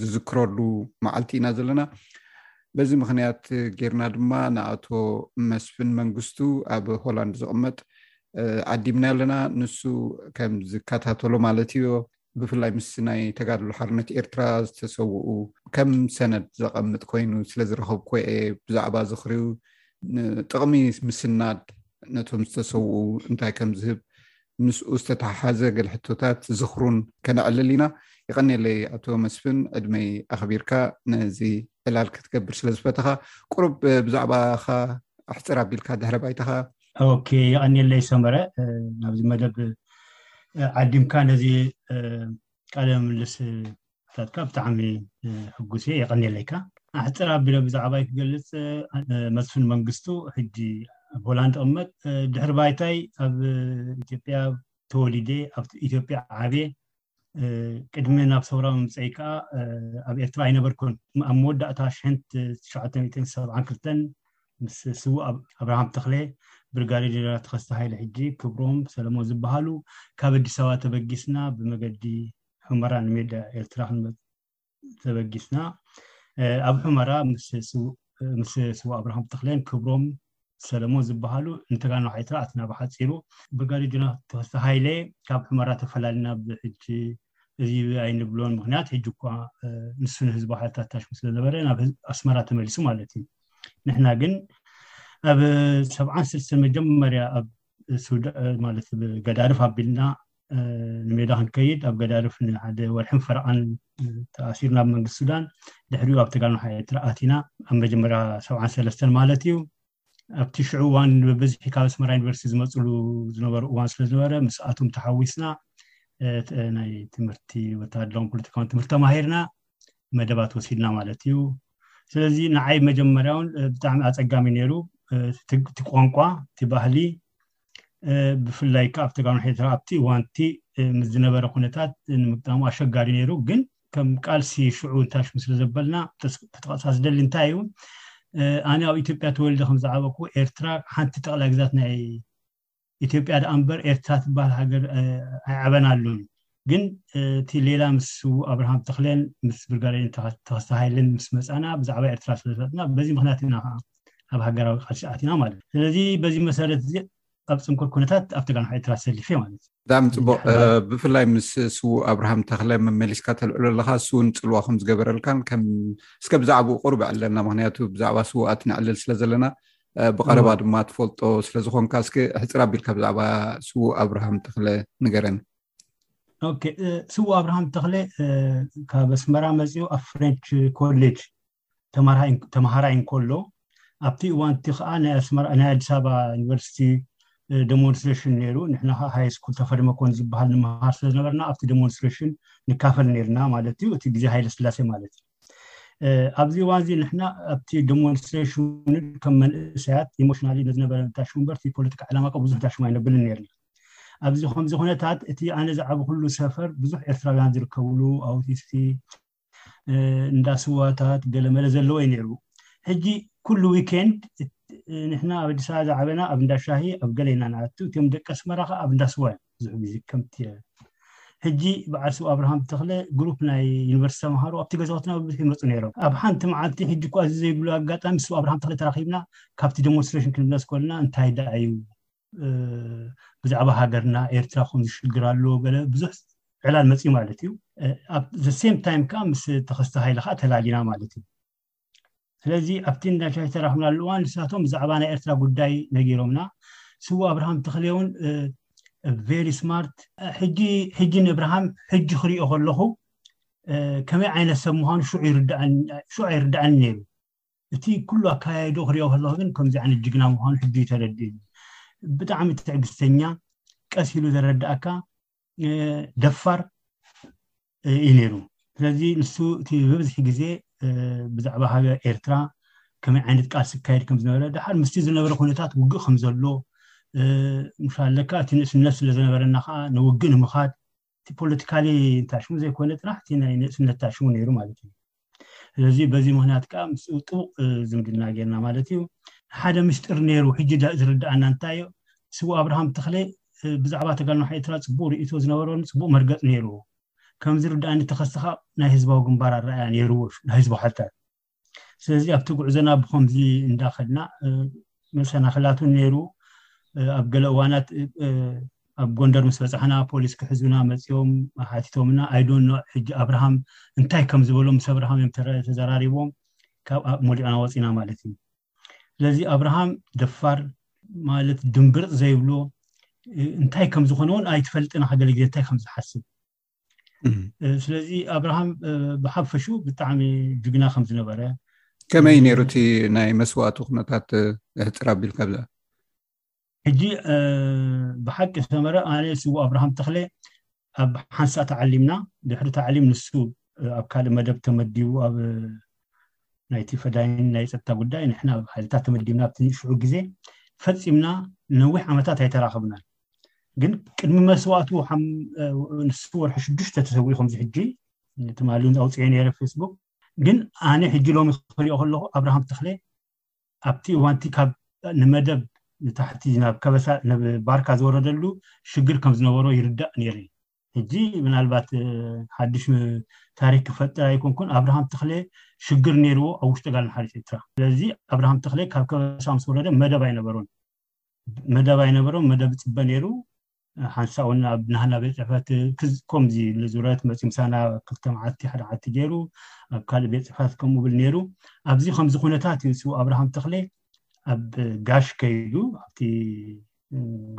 Speaker 1: ዝዝክረሉ መዓልቲ ኢና ዘለና በዚ ምክንያት ጌርና ድማ ንኣቶ መስፍን መንግስቱ ኣብ ሆላንድ ዝቕመጥ ዓዲምና ኣለና ንሱ ከም ዝከታተሎ ማለት እዮ ብፍላይ ምስ ናይ ተጋድሎ ሓርነት ኤርትራ ዝተሰውኡ ከም ሰነድ ዘቐምጥ ኮይኑ ስለ ዝረከብኮ እየ ብዛዕባ ዝኽሪው ንጥቕሚ ምስናድ ነቶም ዝተሰውኡ እንታይ ከም ዝህብ ምስኡ ዝተተሓሓዘ ገለ ሕቶታት ዝኽሩን ከነዕልል ኢና። የቐኔለይ ኣቶ መስፍን ዕድመይ ኣኽቢርካ ነዚ ዕላል ክትገብር ስለ ዝፈተኻ። ቁሩብ ብዛዕባኻ ኣሕጽር ኣቢልካ ድሕረ ባይታኻ።
Speaker 7: ኦኬ የቐኔለይ ሰመረ ናብዚ መደብ ዓዲምካ ነዚ ቃለ ምልልስ ሕቶታትካ ብጣዕሚ ሕጉስ እየ የቀኒለይካ ኣሕፅር ኣቢለ ብዛዕባይ ክገልፅ መስፍን መንግስቱ ሕጂ ኣብ ሆላንድ እቕመጥ ድሕሪ ባይታይ ኣብ ኢትዮጵያ ተወሊደ ኣብ ኢትዮጵያ ዓብየ ቅድሚ ናብ ሰውራ ምምፀይ ከዓ ኣብ ኤርትራ ኣይነበርኩን ኣብ መወዳእታ ሽሕን ትሽዓተ ሚእትን ሰብዓን ክልተን ምስ ስውእ ኣብርሃም ተኽለ ብርጋዴ ጀነራል ተኸስተ ሃይለ ሕጂ ክብሮም ሰለሞን ዝበሃሉ ካብ ኣዲስ ኣበባ ተበጊስና ብመገዲ ሑመራ ንሜዳ ኤርትራ ክንመጽእ ተበጊስና ኣብ ሑመራ ምስ ስዋ ኣብርሃም ተኽለን ክብሮም ሰለሞን ዝበሃሉ ንተጋኑ ሓይትራ ኣትና ብሓፂሩ ብጋሪ ጅና ተወስተ ሃይለ ካብ ሑመራ ተፈላልና ብሕጂ እዚ ኣይንብሎን ምክንያት ሕጂ እኳ ንሱ ንህዝቢ ሓይልታት ታሽሙ ስለነበረ ናብ ኣስመራ ተመሊሱ ማለት እዩ ንሕና ግን ኣብ ሰብዓን ስልስተ መጀመርያ ኣብ ማለት ገዳርፍ ኣቢልና ንሜዳ ክንከይድ ኣብ ገዳርፍ ንሓደ ወርሕን ፈረቓን ተኣሲርና ብ መንግስቲ ሱዳን ድሕሪኡ ኣብ ተጋድሎ ሓይሊ ኤርትራ ኣቲና ኣብ መጀመርያ ሰብዓን ሰለስተን ማለት እዩ ኣብቲ ሽዑ እዋን ብብዝሒ ካብ ኣስመራ ዩኒቨርሲቲ ዝመፅሉ ዝነበሩ እዋን ስለ ዝነበረ ምስኣቶም ተሓዊስና ናይ ትምህርቲ ወተሃደራውን ፖለቲካውን ትምህርቲ ተማሂርና መደባት ወሲድና ማለት እዩ ስለዚ ንዓይ መጀመርያውን ብጣዕሚ ኣፀጋሚ ነይሩ እቲ ቋንቋ እቲ ባህሊ ብፍላይ ከዓ ኣብቲ ጋር ሒተ ኣብቲ እዋንቲ ምስ ዝነበረ ኩነታት ንምግጣሙ ኣሸጋሪ ነይሩ ግን ከም ቃልሲ ሽዑ እንታሽ ምስለ ዘበልና ክትቐሳ ዝደሊ እንታይ እዩ ኣነ ኣብ ኢትዮጵያ ተወልደ ከም ዝዓበኩ ኤርትራ ሓንቲ ጠቕላይ ግዛት ናይ ኢትዮጵያ ደኣ እምበር ኤርትራ ትበሃል ሃገር ኣይዓበናሉን ግን እቲ ሌላ ምስ ስዉእ ኣብርሃም ተኽለን ምስ ብርጋዴር ተኸስተ ሃይለን ምስ መጻና ብዛዕባ ኤርትራ ስለ ዝፈለጥና በዚ ምኽንያት ኢና ከኣ ኣብ ሃገራዊ ቃልሲ ኣቲና ማለት እዩ። ስለዚ በዚ መሰረት እዚ ኣብ ጽንኩር ኩነታት ኣብ ተጋንሖ ኤርትራ ተሰሊፈ ማለት እዩ።
Speaker 1: ብጣዕሚ ጽቡቅ ብፍላይ ምስ ስዉእ ኣብርሃም ተኽለ መመሊስካ ተልዕሎ ኣለካ እሱ እውን ጽልዋ ከም ዝገበረልካን ከም እስከ ብዛዕባኡ ቁርብ ዕለና ምክንያቱ ብዛዕባ ስዉኣት ነዕልል ስለ ዘለና ብቀረባ ድማ ትፈልጦ ስለ ዝኾንካ እስኪ ሕጽር ኣቢልካ ብዛዕባ ስዉእ ኣብርሃም ተኽለ ንገረኒ
Speaker 7: ኦኬ ስው ኣብርሃም ተኽለ ካብ ኣስመራ መፅኡ ኣብ ፍሬንች ኮሌጅ ተምሃራይ እንከሎ ኣብቲ እዋን እቲ ከዓ ናይ ኣዲስ ኣበባ ዩኒቨርሲቲ ደሞንስትሬሽን ነይሩ ንሕና ከዓ ሃይ ስኩል ተፈርመኮን ዝበሃል ንምሃር ስለዝነበርና ኣብቲ ደሞንስትሬሽን ንካፈል ነርና ማለት እዩ እቲ ግዜ ሃይለ ስላሴ ማለት እዩ ኣብዚ እዋን እዚ ንሕና ኣብቲ ደሞንስትሬሽን ከም መንእሰያት ኢሞሽናሊ ንዝነበረ ታሽሙ እምበር እቲ ፖለቲካ ዕላማ ከ ብዙሕ ታሽሙ ኣይነብልን ነርና ኣብዚ ከምዚ ኩነታት እቲ ኣነ ዝዓብኩሉ ሰፈር ብዙሕ ኤርትራውያን ዝርከብሉ ኣውቲስቲ እንዳ ስዋታት ገለመለ ዘለዎ እዩ ነይሩ ሕጂ ኩሉ ዊኬንድ ንሕና ኣብ ኣዲስ ኣበባ ዝዓበና ኣብ እንዳ ሻሂ ኣብ ገለ ኢና ንኣቱ እቶም ደቂ ኣስመራ ከዓ ኣብ እንዳ ስዋ እዮም ብዙሕ ግዜ ከምቲ ሕጂ በዓል ስብ ኣብርሃም ተኽለ ግሩፕ ናይ ዩኒቨርሲቲ ተምሃሮ ኣብቲ ገዛውትና ብብዝሒ ይመፁ ነይሮም ኣብ ሓንቲ መዓልቲ ሕጂ እኳ እዚ ዘይብሉ ኣጋጣሚ ስብ ኣብርሃም ተኽለ ተራኺብና ካብቲ ደሞንስትሬሽን ክንብለስ ኮልና እንታይ ደኣ እዩ ብዛዕባ ሃገርና ኤርትራ ከምዚ ሽግር ኣለዎ ገለ ብዙሕ ዕላል መፅዩ ማለት እዩ ኣብ ዘሴም ታይም ከዓ ምስ ተኸስተ ሃይለ ከዓ ተላሊና ማለት እዩ ስለዚ ኣብቲ እንዳሻይ ተራኽብናሉ እዋን ንሳቶም ብዛዕባ ናይ ኤርትራ ጉዳይ ነጊሮምና ስዋ ኣብርሃም ተኽሌ እውን ቨሪ ስማርት ሕጂ ንኣብርሃም ሕጂ ክሪኦ ከለኹ ከመይ ዓይነት ሰብ ምዃኑ ሽዑ ኣይርዳእን ነይሩ እቲ ኩሉ ኣካያይዶ ክሪኦ ከለኩ ግን ከምዚ ዓይነት ጅግና ምኳኑ ሕጂ እዩ ተረዲኡኒ ብጣዕሚ ትዕግስተኛ ቀስ ኢሉ ዘረዳእካ ደፋር እዩ ነይሩ ስለዚ ንሱ እቲ ብብዝሒ ግዜ ብዛዕባ ሃገር ኤርትራ ከመይ ዓይነት ቃልሲ ክካየድ ከም ዝነበረ ድሓር ምስቲ ዝነበረ ኩነታት ውግእ ከም ዘሎ ምሻለካ እቲ ንእስነት ስለ ዝነበረና ከዓ ንውግእ ንምኻድ እቲ ፖለቲካሊ እንታይ ሽሙ ዘይኮነ ጥራሕ እቲ ናይ ንእስነታ ሽሙ ነይሩ ማለት እዩ ስለዚ በዚ ምክንያት ከዓ ምስ ጥቡቅ ዝምድና ጌርና ማለት እዩ ሓደ ምስጢር ነይሩ ሕጂ ዝርዳእና እንታይ እዩ ስቡ ኣብርሃም ተክለ ብዛዕባ ተጋልኖ ኤርትራ ፅቡቅ ርእቶ ዝነበሮን ፅቡቅ መርገፅ ነይሩ ከም ዝርዳእኒ ተኸስተኻ ናይ ህዝባዊ ግንባር ኣረኣያ ነይርዎ ናይ ህዝባዊ ሓልታት ስለዚ ኣብቲ ጉዕዞና ብከምዚ እንዳኸድና መሰናኽላቱ ነይሩ ኣብ ገለ እዋናት ኣብ ጎንደር ምስ በፃሕና ፖሊስ ክሕዙና መፅኦም ሓቲቶምና ኣይዶኖ ሕጂ ኣብርሃም እንታይ ከም ዝበሎ ምስ ኣብርሃም እዮም ተዘራሪቦም ካብ ሞዲዕና ወፂና ማለት እዩ ስለዚ ኣብርሃም ደፋር ማለት ድንብርፅ ዘይብሎ እንታይ ከም ዝኾነ እውን ኣይትፈልጥን ሓደ ግዜ እንታይ ከም ዝሓስብ ስለዚ ኣብርሃም ብሓፈሹ ብጣዕሚ ጅግና ከም ዝነበረ
Speaker 1: ከመይ ነይሩ እቲ ናይ መስዋእቱ ኩነታት ሕፅር ኣቢልካ ብዛ
Speaker 7: ሕጂ ብሓቂ ሰመረ ኣነ ስቡ ኣብርሃም ተኽለ ኣብ ሓንሳ ተዓሊምና ድሕሪ ተዓሊም ንሱ ኣብ ካልእ መደብ ተመዲቡ ኣብ ናይቲ ፈዳይን ናይ ፀጥታ ጉዳይ ንሕና ኣብ ሓይልታት ተመዲብና ኣብቲ ሽዑ ግዜ ፈፂምና ነዊሕ ዓመታት ኣይተራኸብናን ግን ቅድሚ መስዋእቱ ንስ ወርሒ ሽዱሽተ ተሰዊኡ ከምዚ ሕጂ ትማሊ እውን ኣውፅኤ ነረ ፌስቡክ ግን ኣነ ሕጂ ሎሚ ክሪኦ ከለኩ ኣብርሃም ተክለ ኣብቲ እዋንቲ ካብ ንመደብ ንታሕቲ ናብ ከበሳ ናብ ባርካ ዝወረደሉ ሽግር ከም ዝነበሮ ይርዳእ ነይሩ ሕጂ ምናልባት ሓድሽ ታሪክ ክፈጥር ኣይኮንኩን ኣብርሃም ተክለ ሽግር ነይርዎ ኣብ ውሽጢ ጋል ንሓሪት ኤርትራ ስለዚ ኣብርሃም ተክለ ካብ ከበሳ ምስ ወረደ መደብ ኣይነበሩን መደብ ኣይነበሮም መደብ ፅበ ነይሩ ሓንሳእ እውን ኣብ ናህና ቤት ፅሕፈት ከምዚ ንዙረት መፅኡ ምሳና ክልተ መዓልቲ ሓደ መዓልቲ ገይሩ ኣብ ካልእ ቤት ፅሕፈት ከምኡ ብል ነይሩ ኣብዚ ከምዚ ኩነታት እዩ ስው ኣብርሃም ተኽለ ኣብ ጋሽ ከይዱ ኣብቲ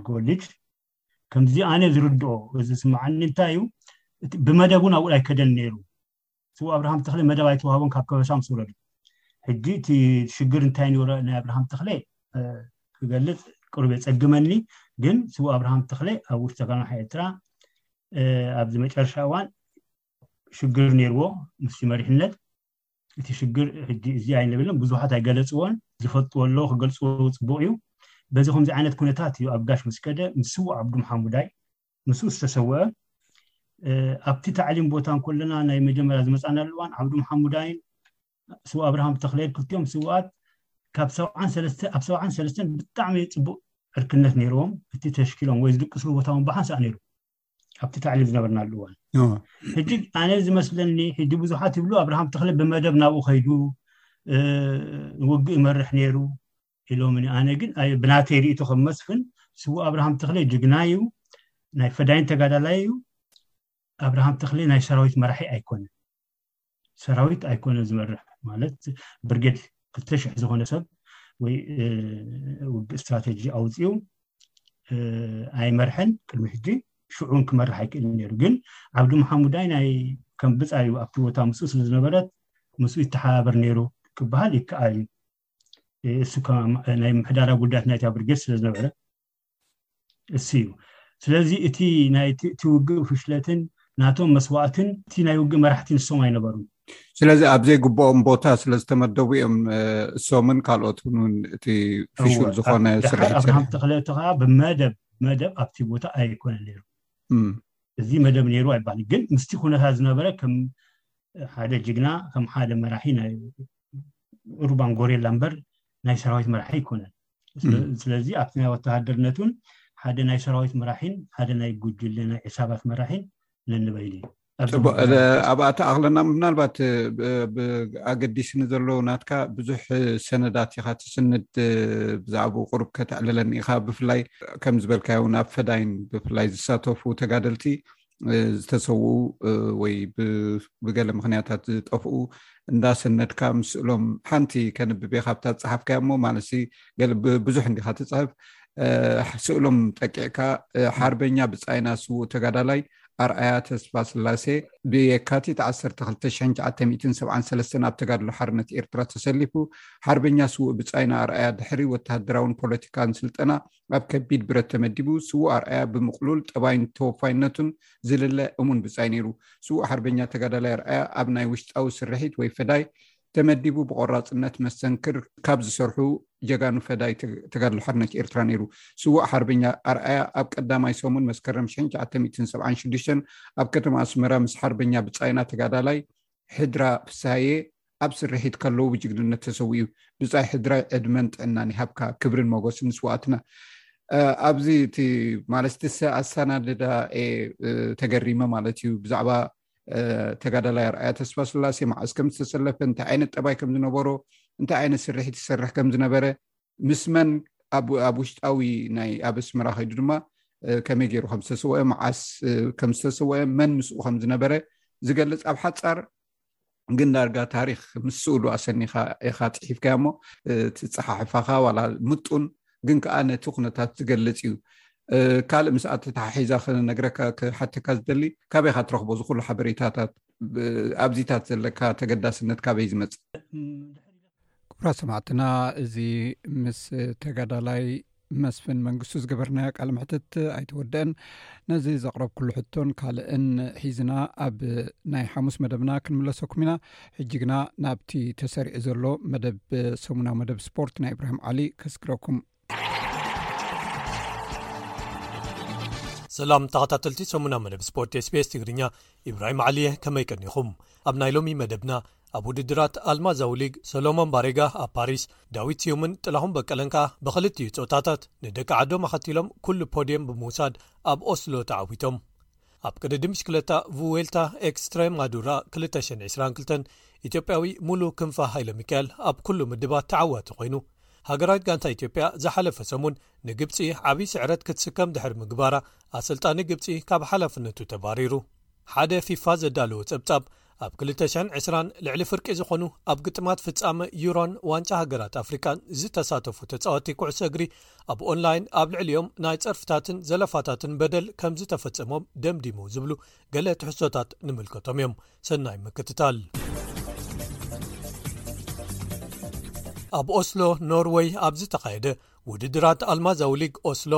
Speaker 7: ጎልጅ ከምዚ ኣነ ዝርድኦ እዚ ስማዓኒ እንታይ እዩ ብመደብ እውን ኣብኡ ኣይከደን ነይሩ ስውእ ኣብርሃም ተክለ መደብ ኣይተዋህቦን ካብ ከበሳ ምስ ወረዱ ሕጂ እቲ ሽግር እንታይ ነረ ናይ ኣብርሃም ተክለ ክገልፅ ቅሩብ የፀግመኒ ግን ስውእ ኣብርሃም ተክለ ኣብ ውሽጢ ተጋኖ ኤርትራ ኣብዚ መጨረሻ እዋን ሽግር ነይርዎ ምስ መሪሕነት እቲ ሽግር ሕጂ እዚ ኣይንብልን ብዙሓት ኣይገለፅዎን ዝፈልጥዎ ኣለዎ ክገልፅዎ ፅቡቅ እዩ በዚ ከምዚ ዓይነት ኩነታት እዩ ኣብ ጋሽ ምስ ከደ ምስ ስውእ ዓብዱ መሓሙዳይ ምስኡ ዝተሰወአ ኣብቲ ታዕሊም ቦታ እንከለና ናይ መጀመርያ ዝመፃናሉ እዋን ዓብዱ መሓሙዳይን ስው ኣብርሃም ተክለይን ክልቲኦም ስውኣት ካብ ሰብዓን ሰለስተ ኣብ ሰብዓን ሰለስተን ብጣዕሚ ፅቡቅ ዕርክነት ነይርዎም እቲ ተሽኪሎም ወይ ዝድቅስሉ ቦታ እውን ብሓንሳእ ነይሩ ኣብቲ ታዕሊም ዝነበርናሉ እዋን ሕጂ ኣነ ዝመስለኒ ሕጂ ብዙሓት ይብሉ ኣብርሃም ተክለ ብመደብ ናብኡ ከይዱ ውግእ ይመርሕ ነይሩ ኢሎምኒ ኣነ ግን ኣይ ብናተይ ርእይቶ ከም መስፍን ስዉእ ኣብርሃም ተኽለ ጅግና እዩ ናይ ፈዳይን ተጋዳላይ እዩ ኣብርሃም ተኽለ ናይ ሰራዊት መራሒ ኣይኮነን ሰራዊት ኣይኮነ ዝመርሕ ማለት ብርጌድ ክልተ ሽሕ ዝኾነ ሰብ ወይ ውግእ ስትራቴጂ ኣውፅኡ ኣይመርሐን ቅድሚ ሕጂ ሽዑን ክመርሕ ኣይክእልን ነይሩ ግን ዓብዲ መሓሙዳይ ናይ ከም ብፃዩ ኣብቲ ቦታ ምስኡ ስለ ዝነበረት ምስኡ ይተሓባበር ነይሩ ክበሃል ይከኣል እዩ እሱ ናይ ምሕዳራ ጉዳያት ናይታ ብርጌድ ስለ ዝነበረ እሱ እዩ ስለዚ እቲ ናይቲ ውግእ ፍሽለትን ናቶም መስዋእትን እቲ ናይ ውግእ መራሕቲ ንሶም ኣይነበሩን
Speaker 1: ስለዚ ኣብ ዘይግብኦም ቦታ ስለ ዝተመደቡ እዮም እሶምን ካልኦት ውን እቲ ፍሹል ዝኾነ
Speaker 7: ስርሒት ኣብርሃም ተክለቲ ከዓ ብመደብ መደብ ኣብቲ ቦታ ኣይኮነ ነይሩ እዚ መደብ ነይሩ ኣይባል ግን ምስቲ ኩነታት ዝነበረ ከም ሓደ ጅግና ከም ሓደ መራሒ ናይ ኡርባን ጎሬላ እምበር ናይ ሰራዊት መራሒ ኣይኮነን ስለዚ ኣብቲ ናይ ወተሃደርነት እውን ሓደ ናይ ሰራዊት መራሒን ሓደ ናይ ጉጅለ ናይ ዕሳባት መራሒን ነንበይኑ እዩ
Speaker 1: ኣብኣ ተኣኽለና ምናልባት ኣገዲሲ ንዘሎ ናትካ ብዙሕ ሰነዳት ኢካ ትስንድ ብዛዕባ ቅሩብ ከተዕልለኒ ኢካ ብፍላይ ከምዝበልካዮ ውን ኣብ ፈዳይን ብፍላይ ዝሳተፉ ተጋደልቲ ዝተሰውኡ ወይ ብገለ ምክንያታት ዝጠፍኡ እንዳሰነድካ ምስእሎም ሓንቲ ከንብብ የ ካብታ ዝፀሓፍካዮ እሞ ማለት ገለ ብዙሕ እንዲካ ትፅሕፍ ስእሎም ጠቂዕካ ሓርበኛ ብፃይና ስው ተጋዳላይ ኣርኣያ ተስፋ ስላሴ ብየካቲት 12973 ኣብ ተጋድሎ ሓርነት ኤርትራ ተሰሊፉ ሓርበኛ ስውእ ብፃይና ኣርኣያ ድሕሪ ወተሃደራውን ፖለቲካን ስልጠና ኣብ ከቢድ ብረት ተመዲቡ ስዉእ ኣርኣያ ብምቕሉል ጠባይን ተወፋይነቱን ዝልለ እሙን ብጻይ ነይሩ። ስዉእ ሓርበኛ ተጋዳላይ ኣርኣያ ኣብ ናይ ውሽጣዊ ስርሒት ወይ ፈዳይ ተመዲቡ ብቆራጽነት መስተንክር ካብ ዝሰርሑ ጀጋኑ ፈዳይ ተጋድሎ ሓርነት ኤርትራ ነይሩ። ስዉእ ሓርበኛ ኣርኣያ ኣብ ቀዳማይ ሰሙን መስከረም 1976 ኣብ ከተማ ኣስመራ ምስ ሓርበኛ ብጻይና ተጋዳላይ ሕድራ ፍስሃየ ኣብ ስርሒት ከለዉ ብጅግንነት ተሰዊኡ እዩ ብፃይ ሕድራይ ዕድመን ጥዕናን ይሃብካ ክብርን መጎስን ንስዋኣትና ኣብዚ እቲ ማለት ትሰ ኣሳናድዳ ተገሪመ ማለት እዩ ብዛዕባ ተጋዳላይ ኣርኣያ ተስፋ ስላሴ መዓስ ከም ዝተሰለፈ እንታይ ዓይነት ጠባይ ከም ዝነበሮ እንታይ ዓይነት ስርሒት ዝሰርሕ ከም ዝነበረ ምስ መን ኣብ ውሽጣዊ ናይ ኣብ ኣስመራ ከይዱ ድማ ከመይ ገይሩ ከም ዝተሰወአ መዓስ ከም ዝተሰወአ መን ምስኡ ከም ዝነበረ ዝገልፅ ኣብ ሓፃር ግን ዳርጋ ታሪክ ምስ ስእሉ ኣሰኒካ ኢካ ፅሒፍካዮ እሞ ትፀሓሕፋካ ዋላ ምጡን ግን ከዓ ነቲ ኩነታት ዝገልፅ እዩ ካልእ ምስ ኣተተሓሒዛ ክነግረካ ክሓተካ ዝደሊ ካበይካ ትረክቦ ዝኩሉ ሓበሬታታት ኣብዚታት ዘለካ ተገዳስነት ካበይ ዝመፅእ ኩብራ ሰማዕትና እዚ ምስ ተጋዳላይ መስፍን መንግስቱ ዝገበርናዮ ቃል ምሕትት ኣይተወደአን ነዚ ዘቕረብ ኩሉ ሕቶን ካልእን ሒዝና ኣብ ናይ ሓሙስ መደብና ክንምለሰኩም ኢና ሕጂ ግና ናብቲ ተሰሪዑ ዘሎ መደብ ሰሙናዊ መደብ ስፖርት ናይ እብራሂም ዓሊ ከስግረኩም
Speaker 3: ሰላም ተኸታተልቲ ሰሙና መደብ ስፖርት ስቤስ ትግርኛ ኢብራሂም ዓሊየ ከመይ ቀኒኹም ኣብ ናይ ሎሚ መደብና ኣብ ውድድራት ኣልማዛዊ ሊግ ሰሎሞን ባሬጋ ኣብ ፓሪስ ዳዊት ስዩምን ጥላኹም በቀለን ከኣ ብክልቲዩ ፆታታት ንደቂ ዓዶም ኣኸቲሎም ኩሉ ፖድየም ብምውሳድ ኣብ ኦስሎ ተዓዊቶም ኣብ ቅድድም ብሽክለታ ቭዌልታ ኤክስትሬማዱራ 222 ኢትዮጵያዊ ሙሉ ክንፈ ሃይለሚካኤል ኣብ ኩሉ ምድባት ተዓዋቲ ኮይኑ። ሃገራዊት ጋንታ ኢትዮጵያ ዝሓለፈ ሰሙን ንግብፂ ዓብዪ ስዕረት ክትስከም ድሕሪ ምግባራ ኣሰልጣኒ ግብፂ ካብ ሓላፍነቱ ተባሪሩ። ሓደ ፊፋ ዘዳለዎ ፀብፃብ ኣብ ክልተ ሽሕን ዕስራን ልዕሊ ፍርቂ ዝኾኑ ኣብ ግጥማት ፍጻመ ዩሮን ዋንጫ ሃገራት ኣፍሪቃን ዝተሳተፉ ተጻወቲ ኩዕሶ እግሪ ኣብ ኦንላይን ኣብ ልዕሊኦም ናይ ጸርፍታትን ዘለፋታትን በደል ከም ዝተፈጸሞም ደምዲሙ ዝብሉ ገለ ትሕሶታት ንምልከቶም እዮም ሰናይ ምክትታል ኣብ ኦስሎ ኖርወይ ኣብ ዝተኻየደ ውድድራት ኣልማዛዊ ሊግ ኦስሎ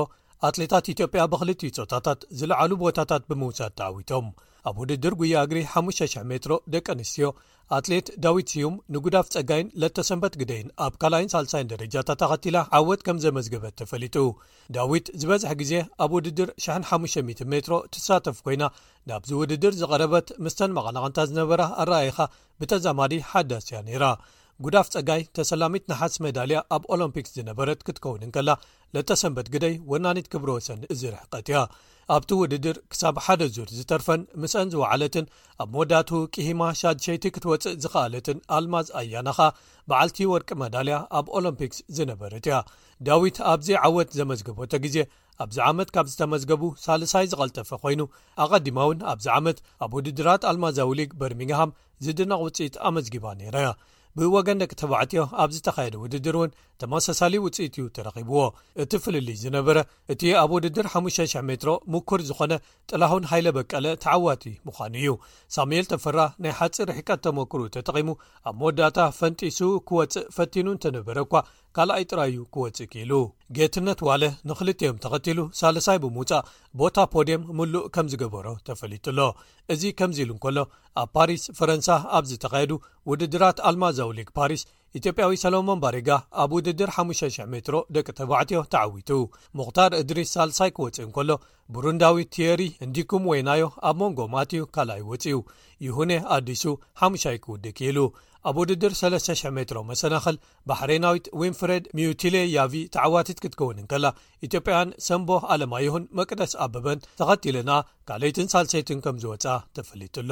Speaker 3: ኣትሌታት ኢትዮጵያ ብክልትዩ ፆታታት ዝለዓሉ ቦታታት ብምውሳድ ተዓዊቶም ኣብ ውድድር ጉያ እግሪ 5,00 ሜትሮ ደቂ ኣንስትዮ ኣትሌት ዳዊት ስዩም ንጉዳፍ ጸጋይን ለተሰንበት ግደይን ኣብ ካልኣይን ሳልሳይን ደረጃታት ኣኸቲላ ዓወት ከም ዘመዝገበት ተፈሊጡ ዳዊት ዝበዝሐ ግዜ ኣብ ውድድር 1500 ሜትሮ ትሳተፍ ኮይና ናብዚ ውድድር ዝቐረበት ምስተን መቐናቕንታ ዝነበራ ኣረኣይኻ ብተዛማዲ ሓዳስ እያ ነይራ ጉዳፍ ጸጋይ ተሰላሚት ንሓስ መዳልያ ኣብ ኦሎምፒክስ ዝነበረት ክትከውን እንከላ ለተሰንበት ግደይ ወናኒት ክብረ ወሰን እዚ ርሕቀት እያ ኣብቲ ውድድር ክሳብ ሓደ ዙር ዝተርፈን ምስአን ዝወዓለትን ኣብ መወዳእትኡ ቅሂማ ሻድሸይቲ ክትወፅእ ዝኸኣለትን ኣልማዝ ኣያናኻ በዓልቲ ወርቂ መዳልያ ኣብ ኦሎምፒክስ ዝነበረት እያ ዳዊት ኣብዚ ዓወት ዘመዝገቦቶ ግዜ ኣብዚ ዓመት ካብ ዝተመዝገቡ ሳልሳይ ዝቐልጠፈ ኮይኑ ኣቐዲማ እውን ኣብዚ ዓመት ኣብ ውድድራት ኣልማዛዊ ሊግ በርሚንግሃም ዝድነቕ ውፅኢት ኣመዝጊባ ነይራ እያ ብወገን ደቂ ተባዕትዮ ኣብ ዝተኻየደ ውድድር እውን ተመሳሳሊ ውፅኢት እዩ ተረኺብዎ እቲ ፍልልይ ዝነበረ እቲ ኣብ ውድድር 500 ሜትሮ ምኩር ዝኾነ ጥላሁን ሃይለ በቀለ ተዓዋቲ ምዃኑ እዩ ሳሙኤል ተፈራ ናይ ሓፂር ርሕቀት ተመክሩ ተጠቒሙ ኣብ መወዳእታ ፈንጢሱ ክወፅእ ፈቲኑ እንተነበረ እኳ ካልኣይ ጥራይ እዩ ክወፅእ ክኢሉ ጌትነት ዋለ ንክልጥኦም ተኸቲሉ ሳለሳይ ብምውፃእ ቦታ ፖድም ምሉእ ከም ዝገበሮ ተፈሊጡ ኣሎ እዚ ከምዚ ኢሉ እንከሎ ኣብ ፓሪስ ፈረንሳ ኣብ ዝተኻየዱ ውድድራት ኣልማዛዊ ሊግ ፓሪስ ኢትዮጵያዊ ሰለሞን ባሪጋ ኣብ ውድድር 5,00 ሜትሮ ደቂ ተባዕትዮ ተዓዊቱ ሙክታር እድሪስ ሳልሳይ ክወፅእ እንከሎ ብሩንዳዊ ቲየሪ እንዲኩም ወይናዮ ኣብ መንጎ ማትዩ ካልኣይ ወፅኡ ይሁነ ኣዲሱ ሓሙሻይ ክውድእ ክኢሉ ኣብ ውድድር 3,00 ሜትሮ መሰናኸል ባሕሬናዊት ዊንፍሬድ ሚዩቲሌ ያቪ ተዓዋቲት ክትከውን እንከላ ኢትዮጵያውያን ሰምቦ ኣለማየሁን መቅደስ ኣበበን ተኸቲልና ካልኣይትን ሳልሰይትን ከም ዝወፅኣ ተፈሊጡሎ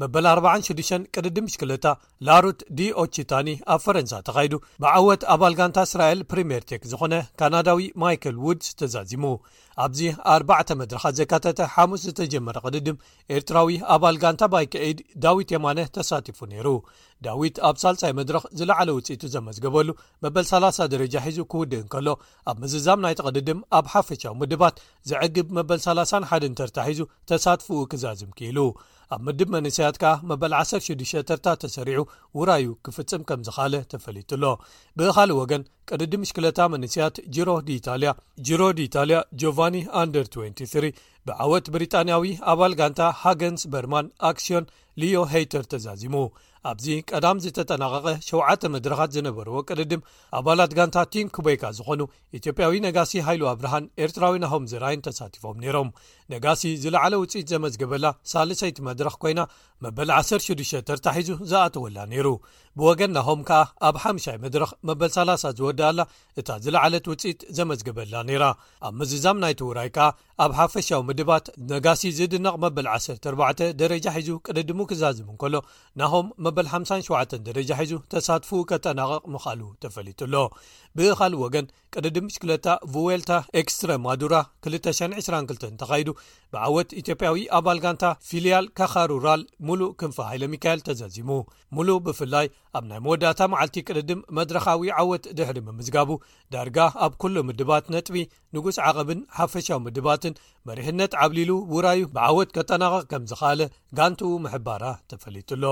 Speaker 3: መበል 46 ቅድዲ ምሽክለታ ላሩት ዲ ኦቺታኒ ኣብ ፈረንሳ ተኻይዱ ብዓወት ኣባል ጋንታ እስራኤል ፕሪምየር ቴክ ዝኾነ ካናዳዊ ማይክል ውድስ ተዛዚሙ ኣብዚ 4ባዕተ መድረኻት ዘካተተ ሓሙስ ዝተጀመረ ቅድድም ኤርትራዊ ኣባል ጋንታ ባይክዒድ ዳዊት የማነ ተሳቲፉ ነይሩ ዳዊት ኣብ ሳልሳይ መድረኽ ዝለዓለ ውፅኢቱ ዘመዝገበሉ መበል ሳላሳ ደረጃ ሒዙ ክውድእ እንከሎ ኣብ ምዝዛም ናይቲ ቅድድም ኣብ ሓፈሻዊ ምድባት ዘዕግብ መበል ሳላሳን ሓድን ተርታ ሒዙ ተሳትፍኡ ክዛዝም ክኢሉ ኣብ ምድብ መንሰያት ከኣ መበል ዓሰር ሽዱሽተ ተርታ ተሰሪዑ ውራዩ ክፍፅም ከም ዝኻለ ተፈሊጡ ኣሎ ብኻልእ ወገን ቅድዲ ምሽክለታ መንስያት ጅሮ ዲኢታልያ ጅሮ ዲኢታልያ ጆቫኒ ኣንደር 23 ብዓወት ብሪጣንያዊ ኣባል ጋንታ ሃገንስ በርማን ኣክስዮን ልዮ ሄይተር ተዛዚሙ ኣብዚ ቀዳም ዝተጠናቐቐ ሸውዓተ መድረኻት ዝነበርዎ ቅድድም ኣባላት ጋንታ ቲን ኩበይካ ዝኾኑ ኢትዮጵያዊ ነጋሲ ሃይሉ ኣብርሃን ኤርትራዊ ናሆም ዘራይን ተሳቲፎም ነይሮም ነጋሲ ዝለዓለ ውፅኢት ዘመዝገበላ ሳልሰይቲ መድረኽ ኮይና መበል 16 ተርታሒዙ ዝኣተወላ ነይሩ ብወገን ናሆም ከኣ ኣብ ሓምሻይ መድረኽ መበል 30 ዝወድኣላ እታ ዝለዓለት ውፅኢት ዘመዝገበላ ነይራ ኣብ ምዝዛም ናይቲ ውራይ ከኣ ኣብ ሓፈሻዊ ምድባት ነጋሲ ዝድነቕ መበል 14 ደረጃ ሒዙ ቅድድሙ ክዛዝም እንከሎ ናሆም መበል 57 ደረጃ ሒዙ ተሳትፉ ከጠናቐቕ ምኽኣሉ ተፈሊጡ ኣሎ ብኻልእ ወገን ቅድዲ ምሽክለታ ቭዌልታ ኤክስትረ ማዱራ 222 ተኻይዱ ብዓወት ኢትዮጵያዊ ኣባል ጋንታ ፊልያል ካኻሩራል ሙሉእ ክንፈ ሃይለ ሚካኤል ተዘዚሙ ሙሉእ ብፍላይ ኣብ ናይ መወዳእታ መዓልቲ ቅድድም መድረኻዊ ዓወት ድሕሪ ምምዝጋቡ ዳርጋ ኣብ ኩሉ ምድባት ነጥቢ ንጉስ ዓቐብን ሓፈሻዊ ምድባትን መሪሕነት ዓብሊሉ ውራዩ ብዓወት ከጠናቐቕ ከም ዝኸኣለ ጋንትኡ ምሕባራ ተፈሊጡሎ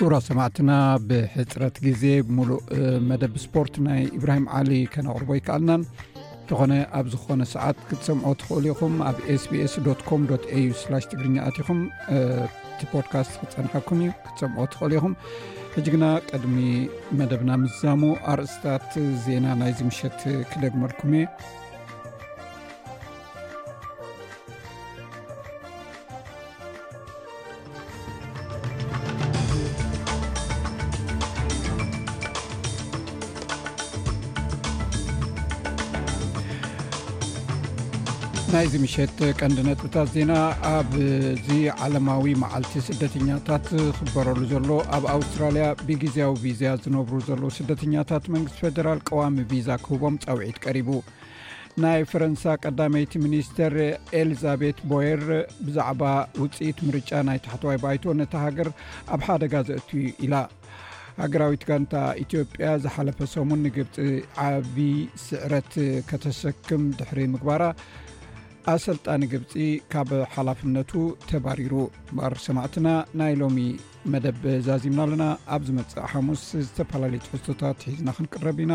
Speaker 1: ክብራ ሰማዕትና ብሕፅረት ግዜ ብምሉእ መደብ ስፖርት ናይ ኢብራሂም ዓሊ ከነቕርቦ ኣይከኣልናን እንተኾነ ኣብ ዝኾነ ሰዓት ክትሰምዖ ትኽእሉ ኢኹም ኣብ ስbስ ኮም ኤዩ ስላሽ ትግርኛ ኣትኹም እቲ ፖድካስት ክፀንሐኩም እዩ ክትሰምዖ ትኽእሉ ኢኹም ሕጂ ግና ቅድሚ መደብና ምዛሙ ኣርእስታት ዜና ናይዚ ምሸት ክደግመልኩም እየ ናይዚ ምሸት ቀንዲ ነጥብታት ዜና ኣብዚ ዓለማዊ መዓልቲ ስደተኛታት ክበረሉ ዘሎ ኣብ ኣውስትራልያ ብግዜያዊ ቪዝያ ዝነብሩ ዘለዉ ስደተኛታት መንግስቲ ፌደራል ቀዋሚ ቪዛ ክህቦም ፃውዒት ቀሪቡ ናይ ፈረንሳ ቀዳመይቲ ሚኒስተር ኤልዛቤት ቦየር ብዛዕባ ውፅኢት ምርጫ ናይ ታሕተዋይ ባይቶ ነቲ ሃገር ኣብ ሓደጋ ዘእትዩ ኢላ ሃገራዊት ጋንታ ኢትዮጵያ ዝሓለፈ ሰሙን ንግብፂ ዓብ ስዕረት ከተሰክም ድሕሪ ምግባራ ኣሰልጣኒ ግብፂ ካብ ሓላፍነቱ ተባሪሩ ባር ሰማዕትና ናይ ሎሚ መደብ ዛዚምና ኣለና ኣብ ዝመፅእ ሓሙስ ዝተፈላለዩ ትሕዝቶታት ሒዝና ክንቅረብ ኢና